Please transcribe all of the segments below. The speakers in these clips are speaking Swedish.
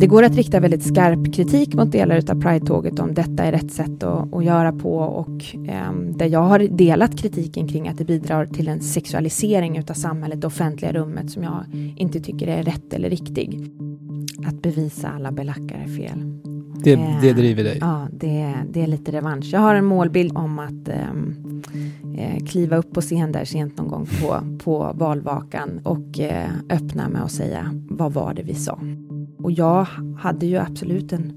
Det går att rikta väldigt skarp kritik mot delar av Pride-tåget om detta är rätt sätt att, att göra på och eh, där jag har delat kritiken kring att det bidrar till en sexualisering av samhället, och offentliga rummet som jag inte tycker är rätt eller riktig. Att bevisa alla belackare fel. Det, eh, det driver dig? Ja, det, det är lite revansch. Jag har en målbild om att ehm, eh, kliva upp på scen där sent någon gång på, på valvakan och eh, öppna med att säga vad var det vi sa? Och jag hade ju absolut en,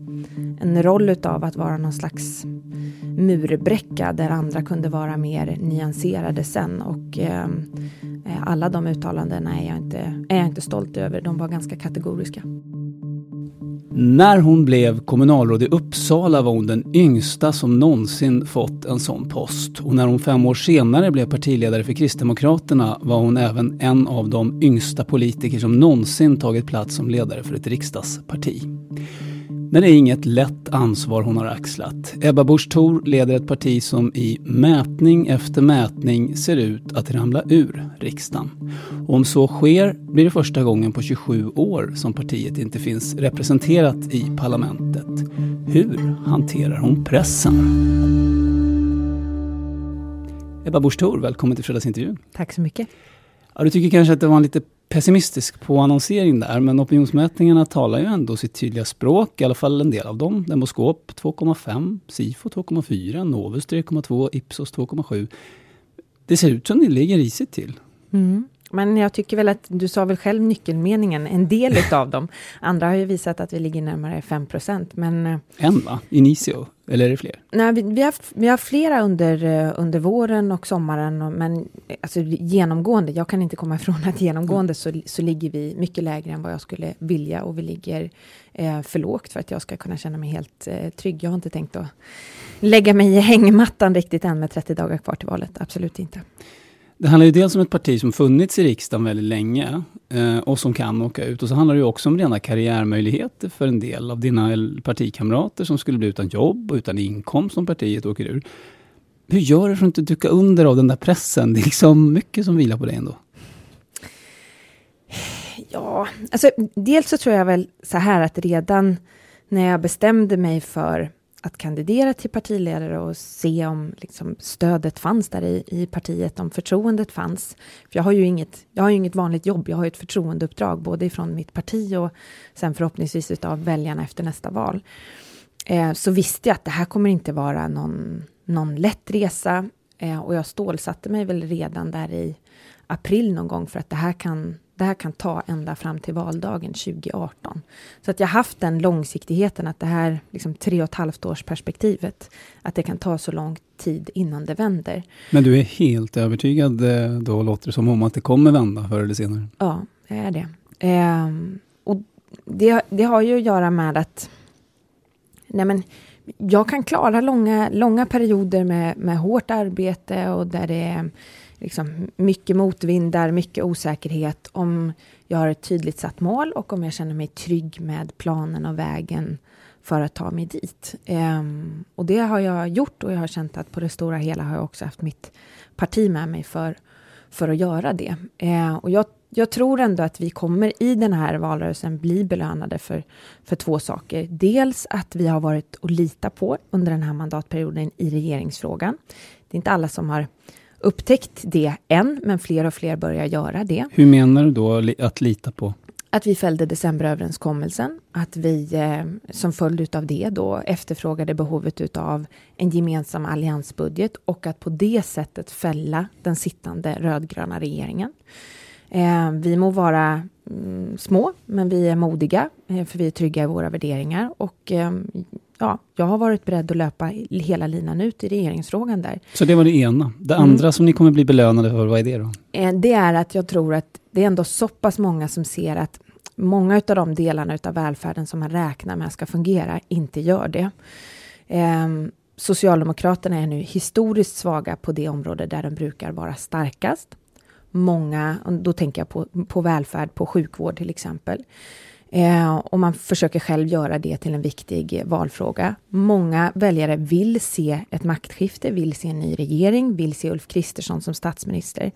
en roll utav att vara någon slags murbräcka där andra kunde vara mer nyanserade sen och ehm, eh, alla de uttalandena är jag, inte, är jag inte stolt över. De var ganska kategoriska. När hon blev kommunalråd i Uppsala var hon den yngsta som någonsin fått en sån post. Och när hon fem år senare blev partiledare för Kristdemokraterna var hon även en av de yngsta politiker som någonsin tagit plats som ledare för ett riksdagsparti. Men det är inget lätt ansvar hon har axlat. Ebba Busch Thor leder ett parti som i mätning efter mätning ser ut att ramla ur riksdagen. Och om så sker blir det första gången på 27 år som partiet inte finns representerat i parlamentet. Hur hanterar hon pressen? Ebba Busch Thor, välkommen till fredagsintervjun. Tack så mycket. Ja, du tycker kanske att det var en lite pessimistisk på annonsering där, men opinionsmätningarna talar ju ändå sitt tydliga språk, i alla fall en del av dem. Demoskop 2,5, Sifo 2,4, Novus 3,2, Ipsos 2,7. Det ser ut som det ligger risigt till. Mm. Men jag tycker väl att du sa väl själv nyckelmeningen, en del av dem. Andra har ju visat att vi ligger närmare 5 men... Eh, en va? Inicio? Eller är det fler? Nej, vi, vi, har, vi har flera under, eh, under våren och sommaren, och, men alltså, genomgående, jag kan inte komma ifrån att genomgående så, så ligger vi mycket lägre än vad jag skulle vilja och vi ligger eh, för lågt för att jag ska kunna känna mig helt eh, trygg. Jag har inte tänkt att lägga mig i hängmattan riktigt än med 30 dagar kvar till valet, absolut inte. Det handlar ju dels om ett parti som funnits i riksdagen väldigt länge eh, och som kan åka ut. Och så handlar det ju också om rena karriärmöjligheter för en del av dina partikamrater som skulle bli utan jobb och utan inkomst om partiet åker ur. Hur gör du för att inte duka under av den där pressen? Det är liksom mycket som vilar på dig ändå. Ja, alltså dels så tror jag väl så här att redan när jag bestämde mig för att kandidera till partiledare och se om liksom, stödet fanns där i, i partiet, om förtroendet fanns. För jag har ju inget, jag har ju inget vanligt jobb, jag har ett förtroendeuppdrag både ifrån mitt parti och sen förhoppningsvis utav väljarna efter nästa val. Eh, så visste jag att det här kommer inte vara någon, någon lätt resa eh, och jag stålsatte mig väl redan där i april någon gång för att det här kan det här kan ta ända fram till valdagen 2018. Så att jag haft den långsiktigheten att det här liksom tre och ett halvt års perspektivet, att det kan ta så lång tid innan det vänder. Men du är helt övertygad eh, då låter det som om att det kommer vända förr eller senare? Ja, jag är det. Eh, och det, det har ju att göra med att nej men, jag kan klara långa, långa perioder med, med hårt arbete och där det är liksom mycket motvindar, mycket osäkerhet, om jag har ett tydligt satt mål och om jag känner mig trygg med planen och vägen för att ta mig dit. Um, och det har jag gjort och jag har känt att på det stora hela har jag också haft mitt parti med mig för, för att göra det. Uh, och jag, jag tror ändå att vi kommer i den här valrörelsen bli belönade för, för två saker. Dels att vi har varit att lita på under den här mandatperioden i regeringsfrågan. Det är inte alla som har upptäckt det än, men fler och fler börjar göra det. Hur menar du då att lita på? att vi fällde decemberöverenskommelsen, att vi eh, som följd av det då efterfrågade behovet av en gemensam alliansbudget och att på det sättet fälla den sittande rödgröna regeringen. Eh, vi må vara mm, små, men vi är modiga, eh, för vi är trygga i våra värderingar. Och eh, ja, jag har varit beredd att löpa hela linan ut i regeringsfrågan där. Så det var det ena. Det mm. andra mm. som ni kommer bli belönade för, vad är det då? Eh, det är att jag tror att det är ändå så pass många som ser att många av de delarna av välfärden som man räknar med ska fungera inte gör det. Eh, Socialdemokraterna är nu historiskt svaga på det område där de brukar vara starkast. Många, då tänker jag på, på välfärd, på sjukvård till exempel. Eh, och man försöker själv göra det till en viktig valfråga. Många väljare vill se ett maktskifte, vill se en ny regering, vill se Ulf Kristersson som statsminister.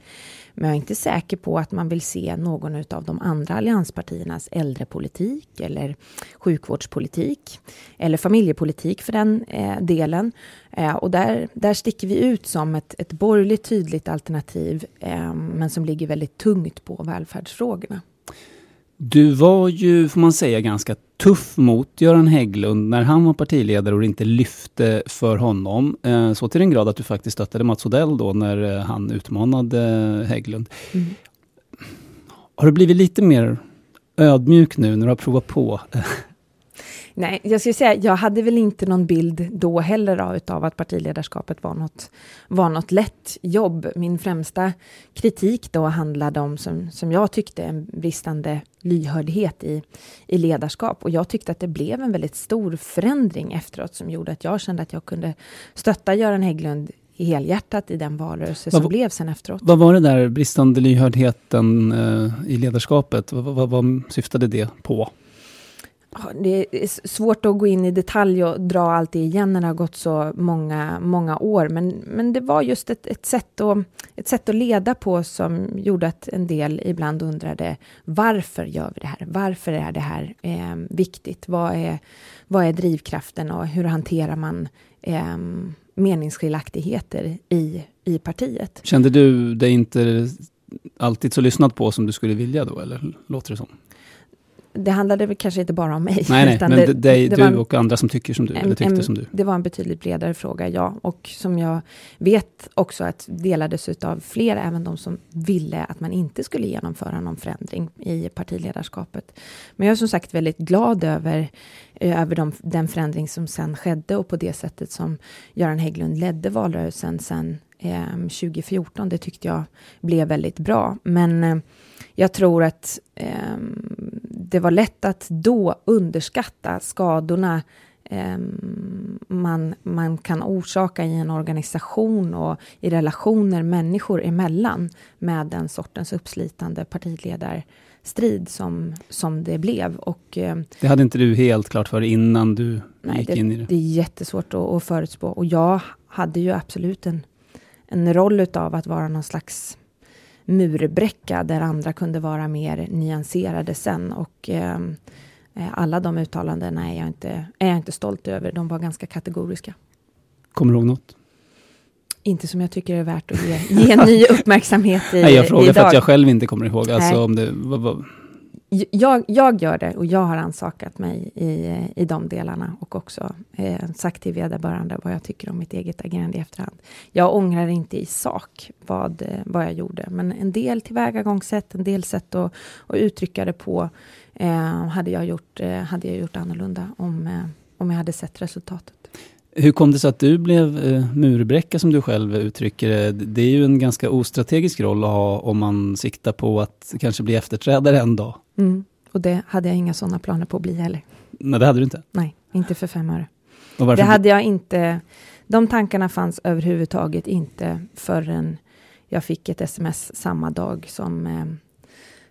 Men jag är inte säker på att man vill se någon av de andra allianspartiernas äldrepolitik eller sjukvårdspolitik eller familjepolitik för den eh, delen. Eh, och där, där sticker vi ut som ett, ett borgerligt tydligt alternativ, eh, men som ligger väldigt tungt på välfärdsfrågorna. Du var ju, får man säga, ganska tuff mot Göran Hägglund när han var partiledare och inte lyfte för honom. Eh, så till den grad att du faktiskt stöttade Mats Odell då när eh, han utmanade Hägglund. Mm. Har du blivit lite mer ödmjuk nu när du har provat på Nej, jag skulle säga, jag hade väl inte någon bild då heller av, utav att partiledarskapet var något, var något lätt jobb. Min främsta kritik då handlade om, som, som jag tyckte, en bristande lyhördhet i, i ledarskap. Och jag tyckte att det blev en väldigt stor förändring efteråt som gjorde att jag kände att jag kunde stötta Göran Hägglund helhjärtat i den valrörelse som vad, blev sen efteråt. Vad var det där bristande lyhördheten eh, i ledarskapet? Vad, vad, vad syftade det på? Det är svårt att gå in i detalj och dra allt det igen när det har gått så många, många år. Men, men det var just ett, ett, sätt att, ett sätt att leda på som gjorde att en del ibland undrade varför gör vi det här? Varför är det här eh, viktigt? Vad är, vad är drivkraften och hur hanterar man eh, meningsskiljaktigheter i, i partiet? Kände du dig inte alltid så lyssnat på som du skulle vilja då, eller låter det som? Det handlade väl kanske inte bara om mig. Nej, nej men det, det, det du en, och andra som tycker som du, en, eller tyckte en, som du. Det var en betydligt bredare fråga, ja. Och som jag vet också att delades av fler, även de som ville att man inte skulle genomföra någon förändring i partiledarskapet. Men jag är som sagt väldigt glad över, över de, den förändring som sen skedde och på det sättet som Göran Hägglund ledde valrörelsen sen eh, 2014. Det tyckte jag blev väldigt bra. Men eh, jag tror att eh, det var lätt att då underskatta skadorna eh, man, man kan orsaka i en organisation och i relationer människor emellan med den sortens uppslitande partiledarstrid som, som det blev. Och, eh, det hade inte du helt klart för innan du nej, gick det, in i det? Det är jättesvårt att, att förutspå. Och jag hade ju absolut en, en roll av att vara någon slags murbräcka där andra kunde vara mer nyanserade sen. Och ehm, eh, alla de uttalandena är jag, inte, är jag inte stolt över. De var ganska kategoriska. Kommer du ihåg något? Inte som jag tycker är värt att ge, ge ny uppmärksamhet i, Nej, jag frågar idag. för att jag själv inte kommer ihåg. Alltså, om det, vad, vad, jag, jag gör det och jag har ansakat mig i, i de delarna och också eh, sagt till vederbörande vad jag tycker om mitt eget agerande i efterhand. Jag ångrar inte i sak vad, vad jag gjorde, men en del tillvägagångssätt, en del sätt att, att uttrycka det på eh, hade, jag gjort, eh, hade jag gjort annorlunda om, eh, om jag hade sett resultatet. Hur kom det sig att du blev eh, murbräcka som du själv uttrycker det? Det är ju en ganska ostrategisk roll att ha om man siktar på att kanske bli efterträdare en dag. Mm. Och det hade jag inga sådana planer på att bli heller. Nej, det hade du inte? Nej, inte för fem öre. Det hade jag inte. De tankarna fanns överhuvudtaget inte förrän jag fick ett sms samma dag som, eh,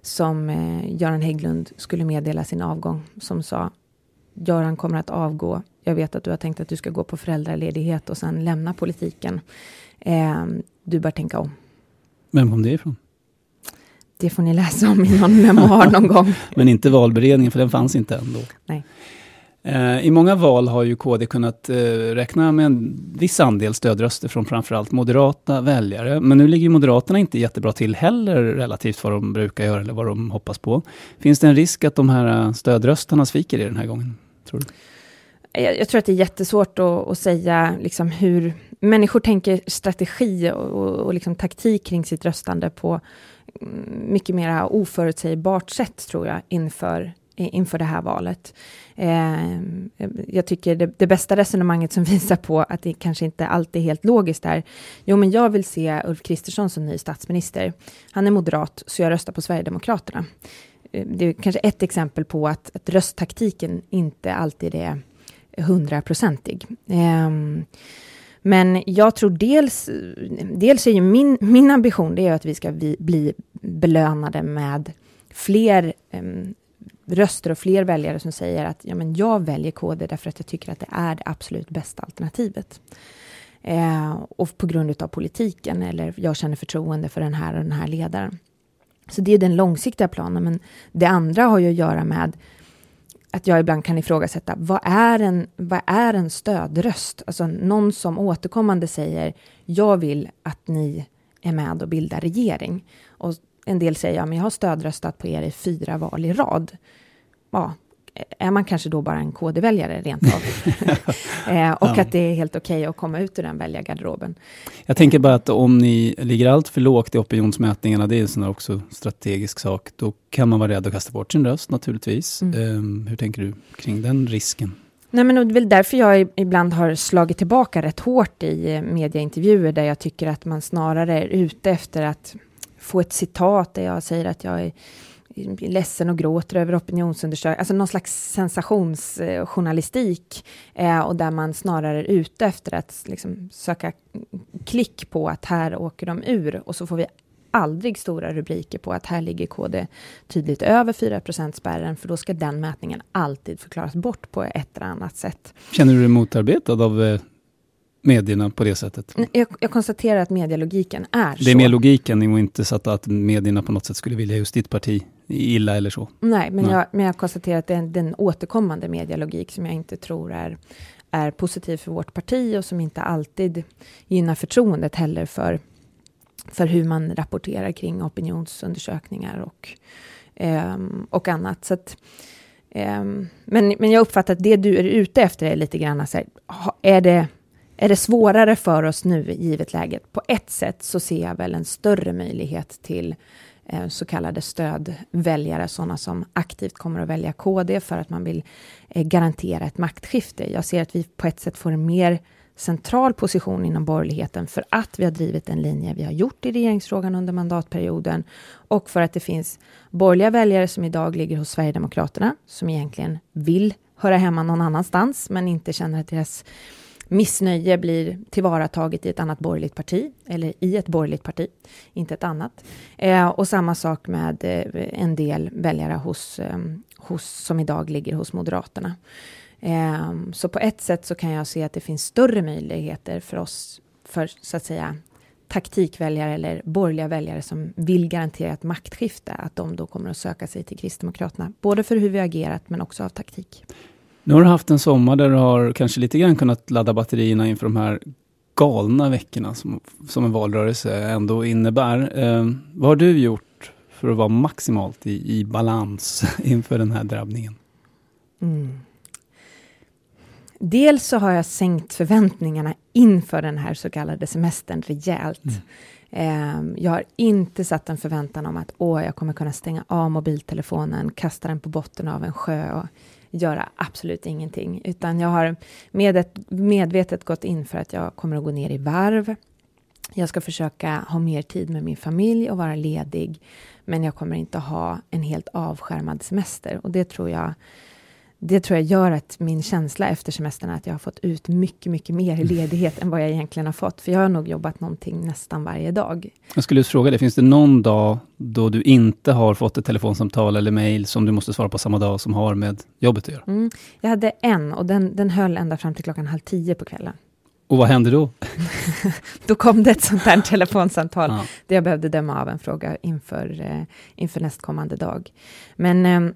som eh, Göran Hägglund skulle meddela sin avgång, som sa Göran kommer att avgå. Jag vet att du har tänkt att du ska gå på föräldraledighet och sen lämna politiken. Eh, du bör tänka om. Vem kom det ifrån? Det får ni läsa om i någon memoar någon gång. Men inte valberedningen, för den fanns inte ändå. Nej. Eh, I många val har ju KD kunnat eh, räkna med en viss andel stödröster från framförallt moderata väljare. Men nu ligger Moderaterna inte jättebra till heller relativt vad de brukar göra eller vad de hoppas på. Finns det en risk att de här stödrösterna sviker i den här gången? Tror du? Jag, jag tror att det är jättesvårt att, att säga liksom hur människor tänker strategi och, och liksom taktik kring sitt röstande på mycket mer oförutsägbart sätt, tror jag, inför inför det här valet. Eh, jag tycker det, det, bästa resonemanget som visar på att det kanske inte alltid är helt logiskt är, jo men jag vill se Ulf Kristersson som ny statsminister. Han är moderat, så jag röstar på Sverigedemokraterna. Eh, det är kanske ett exempel på att, att rösttaktiken inte alltid är hundraprocentig. Eh, men jag tror dels, dels är ju min, min ambition, det är att vi ska bli, bli belönade med fler um, röster och fler väljare som säger att ja, men jag väljer KD därför att jag tycker att det är det absolut bästa alternativet. Eh, och på grund av politiken, eller jag känner förtroende för den här och den här ledaren. Så det är den långsiktiga planen, men det andra har ju att göra med att jag ibland kan ifrågasätta, vad är en, vad är en stödröst? Alltså någon som återkommande säger, jag vill att ni är med och bildar regering. Och en del säger, ja men jag har stödröstat på er i fyra val i rad ja, är man kanske då bara en KD-väljare rent av. eh, och ja. att det är helt okej okay att komma ut ur den väljargarderoben. Jag tänker bara att om ni ligger allt för lågt i opinionsmätningarna, det är en sån också strategisk sak, då kan man vara rädd att kasta bort sin röst naturligtvis. Mm. Eh, hur tänker du kring den risken? Nej, men det är väl därför jag ibland har slagit tillbaka rätt hårt i eh, mediaintervjuer, där jag tycker att man snarare är ute efter att få ett citat där jag säger att jag är ledsen och gråter över opinionsundersökningar, alltså någon slags sensationsjournalistik eh, och där man snarare är ute efter att liksom, söka klick på att här åker de ur och så får vi aldrig stora rubriker på att här ligger KD tydligt över 4 spärren för då ska den mätningen alltid förklaras bort på ett eller annat sätt. Känner du dig motarbetad av eh, medierna på det sättet? Jag, jag konstaterar att medielogiken är så. Det är mer logiken och inte så att, att medierna på något sätt skulle vilja just ditt parti illa eller så? Nej, men, Nej. Jag, men jag konstaterar att det är den återkommande medialogik som jag inte tror är, är positiv för vårt parti och som inte alltid gynnar förtroendet heller för, för hur man rapporterar kring opinionsundersökningar och, um, och annat. Så att, um, men, men jag uppfattar att det du är ute efter är lite grann så här, är det är det svårare för oss nu, givet läget? På ett sätt så ser jag väl en större möjlighet till eh, så kallade stödväljare, sådana som aktivt kommer att välja KD för att man vill eh, garantera ett maktskifte. Jag ser att vi på ett sätt får en mer central position inom borgerligheten för att vi har drivit den linje vi har gjort i regeringsfrågan under mandatperioden och för att det finns borgerliga väljare som idag ligger hos Sverigedemokraterna som egentligen vill höra hemma någon annanstans men inte känner att deras missnöje blir tillvarataget i ett annat borgerligt parti, eller i ett borgerligt parti, inte ett annat. Eh, och samma sak med eh, en del väljare hos, eh, hos, som idag ligger hos Moderaterna. Eh, så på ett sätt så kan jag se att det finns större möjligheter för oss, för så att säga taktikväljare eller borgerliga väljare som vill garantera ett maktskifte, att de då kommer att söka sig till Kristdemokraterna, både för hur vi agerat men också av taktik. Nu har du haft en sommar där du har kanske lite grann kunnat ladda batterierna inför de här galna veckorna som, som en valrörelse ändå innebär. Eh, vad har du gjort för att vara maximalt i, i balans inför den här drabbningen? Mm. Dels så har jag sänkt förväntningarna inför den här så kallade semestern rejält. Mm. Eh, jag har inte satt en förväntan om att åh, jag kommer kunna stänga av mobiltelefonen, kasta den på botten av en sjö och göra absolut ingenting, utan jag har med medvetet gått in för att jag kommer att gå ner i varv. Jag ska försöka ha mer tid med min familj och vara ledig, men jag kommer inte ha en helt avskärmad semester. Och det tror jag det tror jag gör att min känsla efter semestern är att jag har fått ut mycket, mycket mer mm. ledighet än vad jag egentligen har fått. För jag har nog jobbat någonting nästan varje dag. Jag skulle fråga dig, finns det någon dag då du inte har fått ett telefonsamtal eller mejl som du måste svara på samma dag som har med jobbet att göra? Mm. Jag hade en och den, den höll ända fram till klockan halv tio på kvällen. Och vad hände då? då kom det ett sånt här telefonsamtal ja. där jag behövde döma av en fråga inför, eh, inför nästkommande dag. Men eh,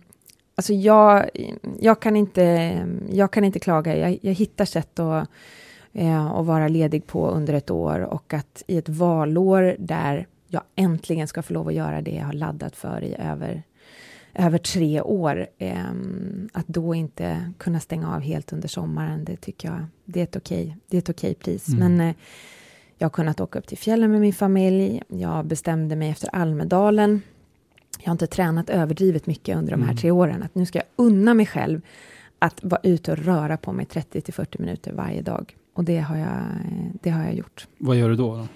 alltså jag, jag, kan inte, jag kan inte klaga. Jag, jag hittar sätt att, eh, att vara ledig på under ett år och att i ett valår där jag äntligen ska få lov att göra det jag har laddat för i över, över tre år, eh, att då inte kunna stänga av helt under sommaren, det tycker jag, det är ett okej, det är ett okej pris. Mm. Men eh, jag har kunnat åka upp till fjällen med min familj. Jag bestämde mig efter Almedalen jag har inte tränat överdrivet mycket under de här mm. tre åren, att nu ska jag unna mig själv att vara ute och röra på mig 30 till 40 minuter varje dag. Och det har jag, det har jag gjort. Vad gör du då? då?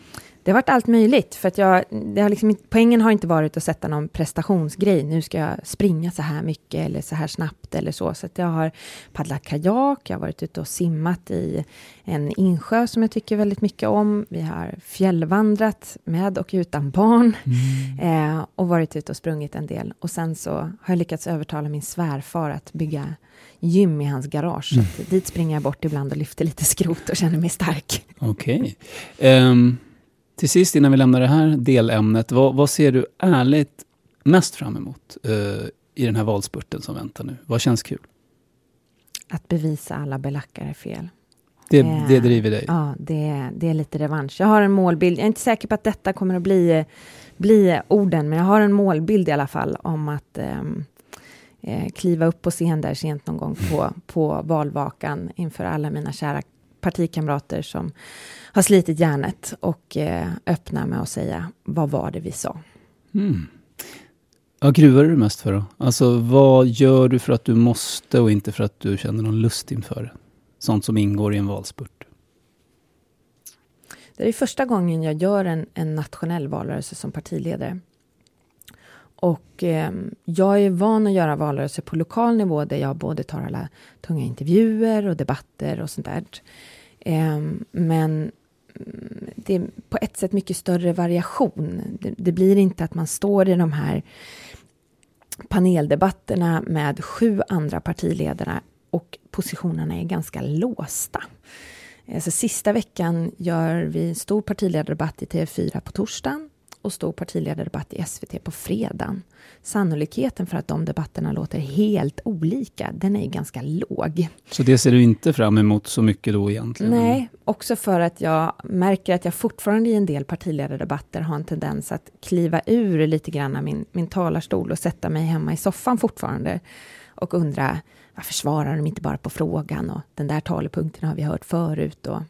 Det har varit allt möjligt, för att jag, det har liksom, poängen har inte varit att sätta någon prestationsgrej. Nu ska jag springa så här mycket eller så här snabbt eller så. Så att jag har paddlat kajak, jag har varit ute och simmat i en insjö som jag tycker väldigt mycket om. Vi har fjällvandrat med och utan barn mm. eh, och varit ute och sprungit en del. Och sen så har jag lyckats övertala min svärfar att bygga gym i hans garage. Mm. Så dit springer jag bort ibland och lyfter lite skrot och känner mig stark. Okej. Okay. Um ehm, till sist innan vi lämnar det här delämnet, vad, vad ser du ärligt mest fram emot uh, i den här valspurten som väntar nu? Vad känns kul? Att bevisa alla belackare fel. Det, det eh, driver dig? Ja, det, det är lite revansch. Jag har en målbild. Jag är inte säker på att detta kommer att bli, bli orden, men jag har en målbild i alla fall om att um, eh, kliva upp på scen där sent någon gång på, på valvakan inför alla mina kära partikamrater som har slitit järnet och eh, öppna med att säga vad var det vi sa. Mm. Vad gruvar du mest för då? Alltså vad gör du för att du måste och inte för att du känner någon lust inför det? Sånt som ingår i en valspurt. Det är första gången jag gör en, en nationell valrörelse som partiledare. Och eh, jag är van att göra valrörelser på lokal nivå där jag både tar alla tunga intervjuer och debatter och sånt där. Eh, men mm, det är på ett sätt mycket större variation. Det, det, blir inte att man står i de här paneldebatterna med sju andra partiledare och positionerna är ganska låsta. Alltså, sista veckan gör vi stor partiledardebatt i TV4 på torsdagen och stor partiledardebatt i SVT på fredagen. Sannolikheten för att de debatterna låter helt olika, den är ganska låg. Så det ser du inte fram emot så mycket då egentligen? Nej, också för att jag märker att jag fortfarande i en del partiledardebatter har en tendens att kliva ur lite grann av min, min talarstol och sätta mig hemma i soffan fortfarande och undra varför svarar de inte bara på frågan och den där talepunkten har vi hört förut och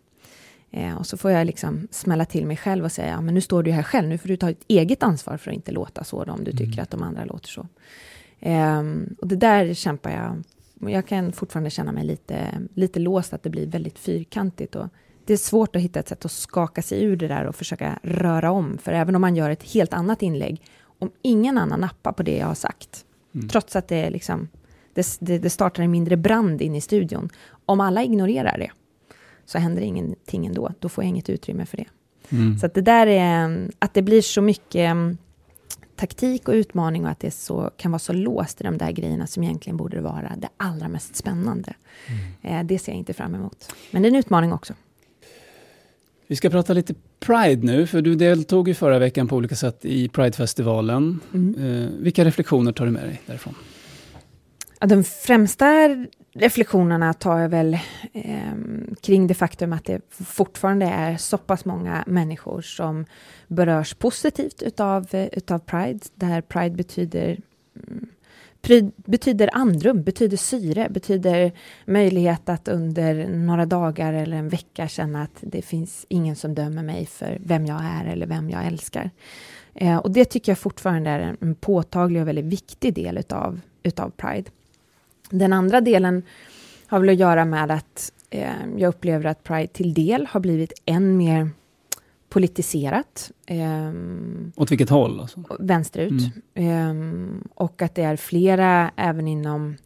Eh, och så får jag liksom smälla till mig själv och säga, ja, men nu står du här själv, nu får du ta ett eget ansvar för att inte låta så då, om du tycker mm. att de andra låter så. Eh, och det där kämpar jag. Jag kan fortfarande känna mig lite, lite låst, att det blir väldigt fyrkantigt. Och det är svårt att hitta ett sätt att skaka sig ur det där och försöka röra om. För även om man gör ett helt annat inlägg, om ingen annan nappar på det jag har sagt, mm. trots att det, liksom, det, det, det startar en mindre brand in i studion, om alla ignorerar det, så händer ingenting ändå. Då får jag inget utrymme för det. Mm. Så att det där är, att det blir så mycket mm, taktik och utmaning och att det så, kan vara så låst i de där grejerna som egentligen borde vara det allra mest spännande. Mm. Eh, det ser jag inte fram emot. Men det är en utmaning också. Vi ska prata lite Pride nu, för du deltog ju förra veckan på olika sätt i Pridefestivalen. Mm. Eh, vilka reflektioner tar du med dig därifrån? Ja, de främsta reflektionerna tar jag väl eh, kring det faktum att det fortfarande är så pass många människor som berörs positivt utav, eh, utav Pride, där Pride betyder mm, betyder andrum, betyder syre, betyder möjlighet att under några dagar eller en vecka känna att det finns ingen som dömer mig för vem jag är eller vem jag älskar. Eh, och det tycker jag fortfarande är en påtaglig och väldigt viktig del utav, utav Pride. Den andra delen har väl att göra med att eh, jag upplever att Pride till del har blivit än mer politiserat. Eh, Åt vilket håll? Alltså? Vänsterut. Mm. Eh, och att det är flera, även inom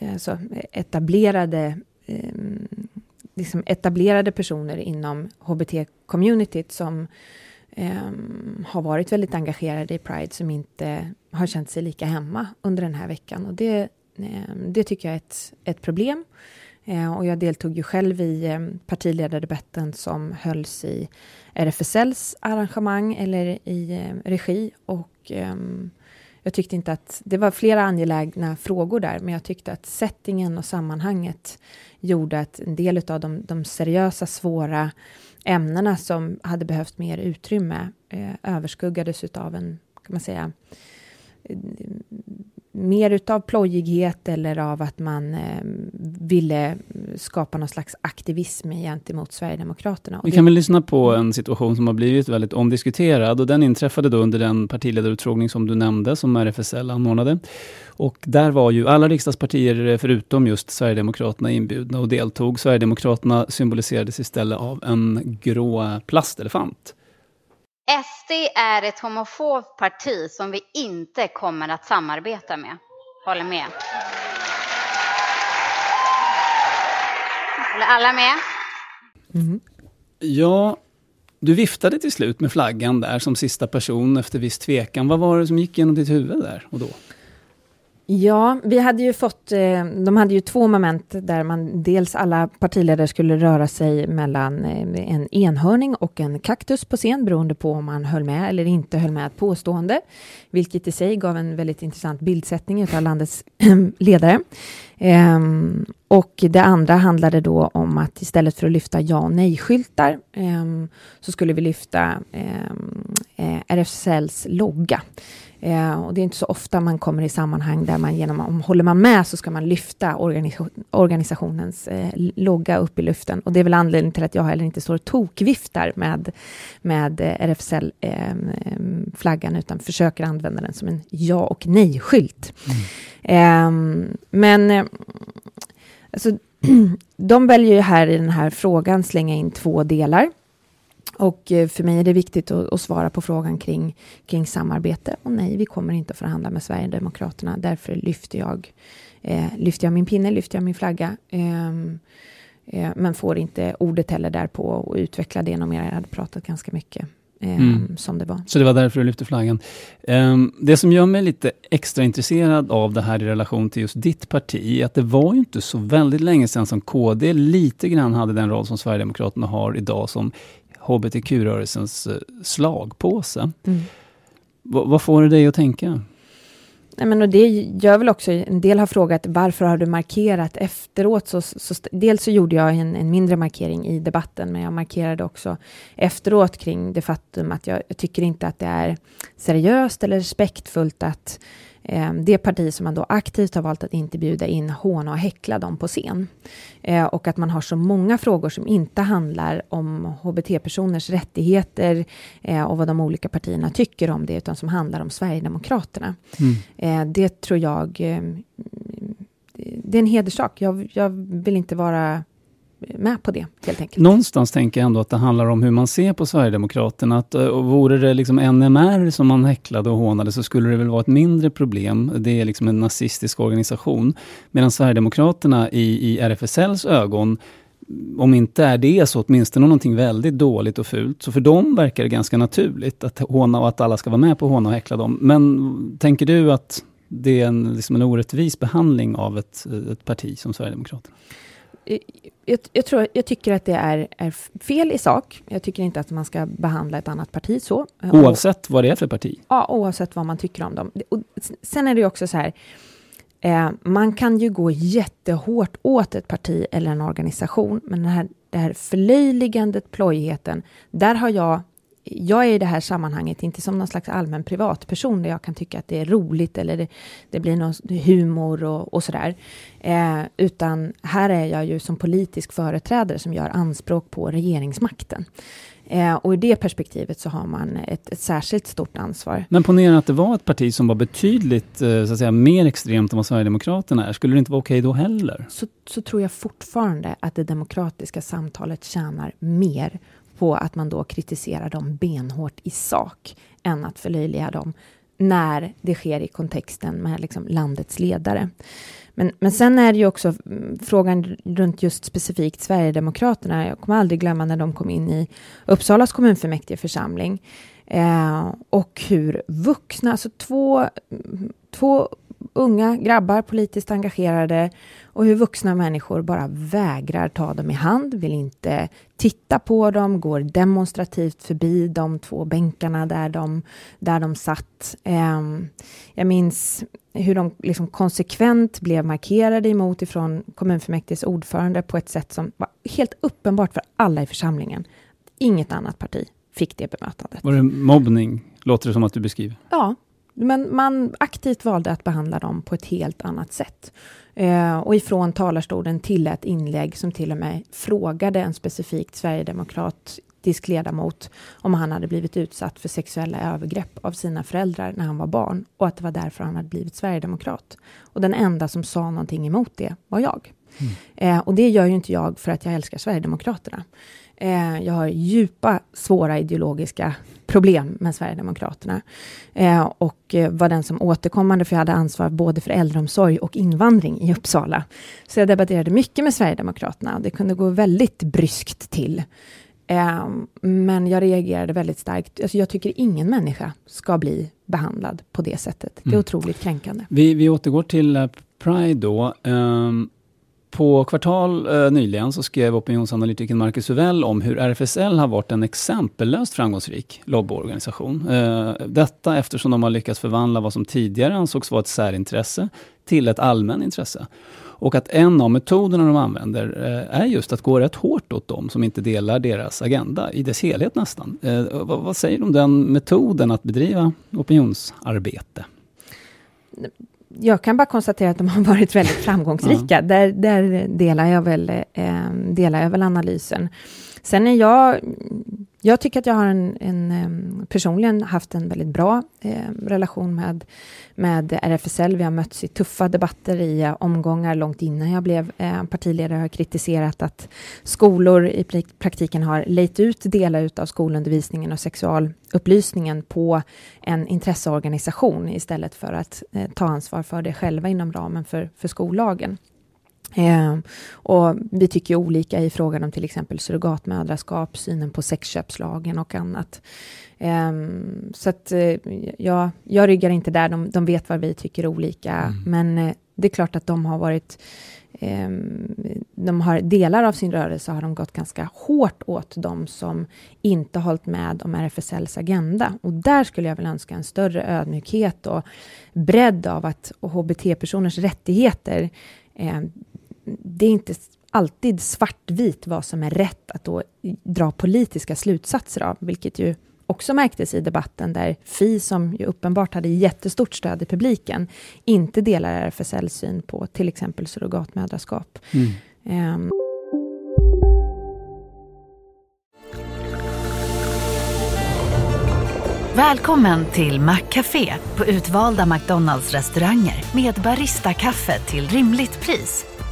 alltså, etablerade ehm, liksom etablerade personer inom HBT-communityt som um, har varit väldigt engagerade i Pride som inte har känt sig lika hemma under den här veckan. Och det Ehm, det tycker jag är ett, ett problem. Ehm, och jag deltog ju själv i ehm, partiledardebatten som hölls i RFSLs arrangemang eller i regi. Och jag tyckte inte att, det var flera angelägna frågor där, men jag tyckte att settingen och sammanhanget gjorde att en del av de, de seriösa, svåra ämnena som hade behövt mer utrymme eh, överskuggades av en, kan man säga, mer utav plojighet eller av att man eh, ville skapa någon slags aktivism gentemot Sverigedemokraterna. Vi kan väl lyssna på en situation som har blivit väldigt omdiskuterad och den inträffade då under den partiledarutfrågning som du nämnde, som RFSL anordnade. Och där var ju alla riksdagspartier eh, förutom just Sverigedemokraterna inbjudna och deltog. Sverigedemokraterna symboliserades istället av en grå plastelefant. SD är ett homofobt parti som vi inte kommer att samarbeta med. Håller med? Håller alla med? Mm. Ja, du viftade till slut med flaggan där som sista person efter viss tvekan. Vad var det som gick genom ditt huvud där och då? Ja, vi hade ju fått, eh, de hade ju två moment där man dels alla partiledare skulle röra sig mellan eh, en enhörning och en kaktus på scen beroende på om man höll med eller inte höll med ett påstående, vilket i sig gav en väldigt intressant bildsättning av landets ledare. Ehm, och det andra handlade då om att istället för att lyfta ja och nej-skyltar ehm, så skulle vi lyfta ehm, eh, RFSLs logga. Eh, och det är inte så ofta man kommer i sammanhang där man genom, om håller man med så ska man lyfta organis organisationens eh, logga upp i luften. Och det är väl anledningen till att jag heller inte står och tokviftar med, med eh, RFSL-flaggan, ehm, ehm, eh, utan försöker använda den som en ja och nej-skylt. Mm. Men eh, alltså, de väljer ju här i den här frågan slänga in två delar. Och eh, för mig är det viktigt att, att, svara på frågan kring, kring samarbete. Och nej, vi kommer inte att förhandla med Sverigedemokraterna. Därför lyfter jag, eh, lyfter jag min pinne, lyfter jag min flagga. Eh, eh, men får inte ordet heller därpå och utveckla det något mer. Jag hade pratat ganska mycket. Eh, mm. som det var. Så det var därför du lyfte flaggan. Um, det som gör mig lite extra intresserad av det här i relation till just ditt parti, är att det var ju inte så väldigt länge sedan som KD lite grann hade den roll som Sverigedemokraterna har idag som hbtq-rörelsens eh, slagpåse. Mm. vad får det dig att tänka? Nej, men och det gör väl också, en del har frågat varför har du markerat efteråt? Så, så, dels så gjorde jag en, en, mindre markering i debatten, men jag markerade också efteråt kring det faktum att jag, jag tycker inte att det är seriöst eller respektfullt att det parti som man då aktivt har valt att inte bjuda in håna och häckla dem på scen. Eh, och att man har så många frågor som inte handlar om hbt-personers rättigheter eh, och vad de olika partierna tycker om det, utan som handlar om Sverigedemokraterna. Mm. Eh, det tror jag eh, det är en hederssak. Jag, jag vill inte vara med på det, helt enkelt. Någonstans tänker jag ändå att det handlar om hur man ser på Sverigedemokraterna. Att, eh, och vore det liksom NMR som man häcklade och hånade så skulle det väl vara ett mindre problem. Det är liksom en nazistisk organisation. Medan Sverigedemokraterna i, i RFSLs ögon om inte är det så åtminstone någonting väldigt dåligt och fult. Så för dem verkar det ganska naturligt att håna och att alla ska vara med på att håna och häckla dem. Men tänker du att det är en, liksom en orättvis behandling av ett, ett parti som Sverigedemokraterna? Jag, jag, tror, jag tycker att det är, är, fel i sak. Jag tycker inte att man ska behandla ett annat parti så. Oavsett vad det är för parti? Ja, oavsett vad man tycker om dem. Och sen är det också så här, eh, man kan ju gå jättehårt åt ett parti eller en organisation, men den här, det här förlöjligandet, plojheten, där har jag jag är i det här sammanhanget inte som någon slags allmän privatperson där jag kan tycka att det är roligt eller det, det blir någon humor och, och sådär. Eh, utan här är jag ju som politisk företrädare som gör anspråk på regeringsmakten. Eh, och i det perspektivet så har man ett, ett, särskilt stort ansvar. Men ponera att det var ett parti som var betydligt eh, så att säga, mer extremt än vad Sverigedemokraterna är. Skulle det inte vara okej okay då heller? Så, så tror jag fortfarande att det demokratiska samtalet tjänar mer på att man då kritiserar dem benhårt i sak än att förlöjliga dem när det sker i kontexten med liksom landets ledare. Men, men sen är det ju också mm, frågan runt just specifikt Sverigedemokraterna. Jag kommer aldrig glömma när de kom in i Uppsalas kommunfullmäktigeförsamling eh, och hur vuxna, alltså två, mm, två unga grabbar politiskt engagerade och hur vuxna människor bara vägrar ta dem i hand, vill inte titta på dem, går demonstrativt förbi de två bänkarna där de, där de satt. Um, jag minns hur de liksom konsekvent blev markerade emot ifrån kommunfullmäktiges ordförande på ett sätt som var helt uppenbart för alla i församlingen. Inget annat parti fick det bemötandet. Var det mobbning, låter det som att du beskriver? Ja, men man aktivt valde att behandla dem på ett helt annat sätt. Eh, och ifrån talarstolen till ett inlägg som till och med frågade en specifikt sverigedemokratisk ledamot om han hade blivit utsatt för sexuella övergrepp av sina föräldrar när han var barn och att det var därför han hade blivit sverigedemokrat. Och den enda som sa någonting emot det var jag. Mm. Eh, och det gör ju inte jag för att jag älskar Sverigedemokraterna. Eh, jag har djupa, svåra ideologiska problem med Sverigedemokraterna. Eh, och eh, var den som återkommande, för jag hade ansvar både för äldreomsorg och invandring i Uppsala. Så jag debatterade mycket med Sverigedemokraterna. Det kunde gå väldigt bryskt till. Eh, men jag reagerade väldigt starkt. Alltså jag tycker ingen människa ska bli behandlad på det sättet. Det är mm. otroligt kränkande. Vi, vi återgår till uh, Pride då. Um, på Kvartal eh, nyligen så skrev opinionsanalytikern Marcus Uvell om hur RFSL har varit en exempellöst framgångsrik lobbyorganisation. Eh, detta eftersom de har lyckats förvandla vad som tidigare ansågs vara ett särintresse till ett allmänintresse. Och att en av metoderna de använder eh, är just att gå rätt hårt åt dem som inte delar deras agenda, i dess helhet nästan. Eh, vad, vad säger du om den metoden att bedriva opinionsarbete? Jag kan bara konstatera att de har varit väldigt framgångsrika. Mm. Där, där delar, jag väl, eh, delar jag väl analysen. Sen är jag jag tycker att jag har en, en personligen haft en väldigt bra eh, relation med, med RFSL. Vi har mötts i tuffa debatter i eh, omgångar långt innan jag blev eh, partiledare. Jag har kritiserat att skolor i praktiken har lejt ut delar av skolundervisningen och sexualupplysningen på en intresseorganisation istället för att eh, ta ansvar för det själva inom ramen för, för skollagen. Eh, och vi tycker olika i frågan om till exempel surrogatmödraskap, synen på sexköpslagen och annat. Eh, så att eh, jag, jag ryggar inte där, de, de vet vad vi tycker olika, mm. men eh, det är klart att de har varit ehm, de har delar av sin rörelse har de gått ganska hårt åt de som inte hållit med om RFSLs agenda. Och där skulle jag väl önska en större ödmjukhet och bredd av att hbt-personers rättigheter eh, det är inte alltid svartvitt vad som är rätt att då dra politiska slutsatser av, vilket ju också märktes i debatten där Fi, som ju uppenbart hade jättestort stöd i publiken, inte delar RFSLs syn på till exempel surrogatmödraskap. Mm. Um. Välkommen till Maccafé på utvalda McDonalds restauranger med Baristakaffe till rimligt pris.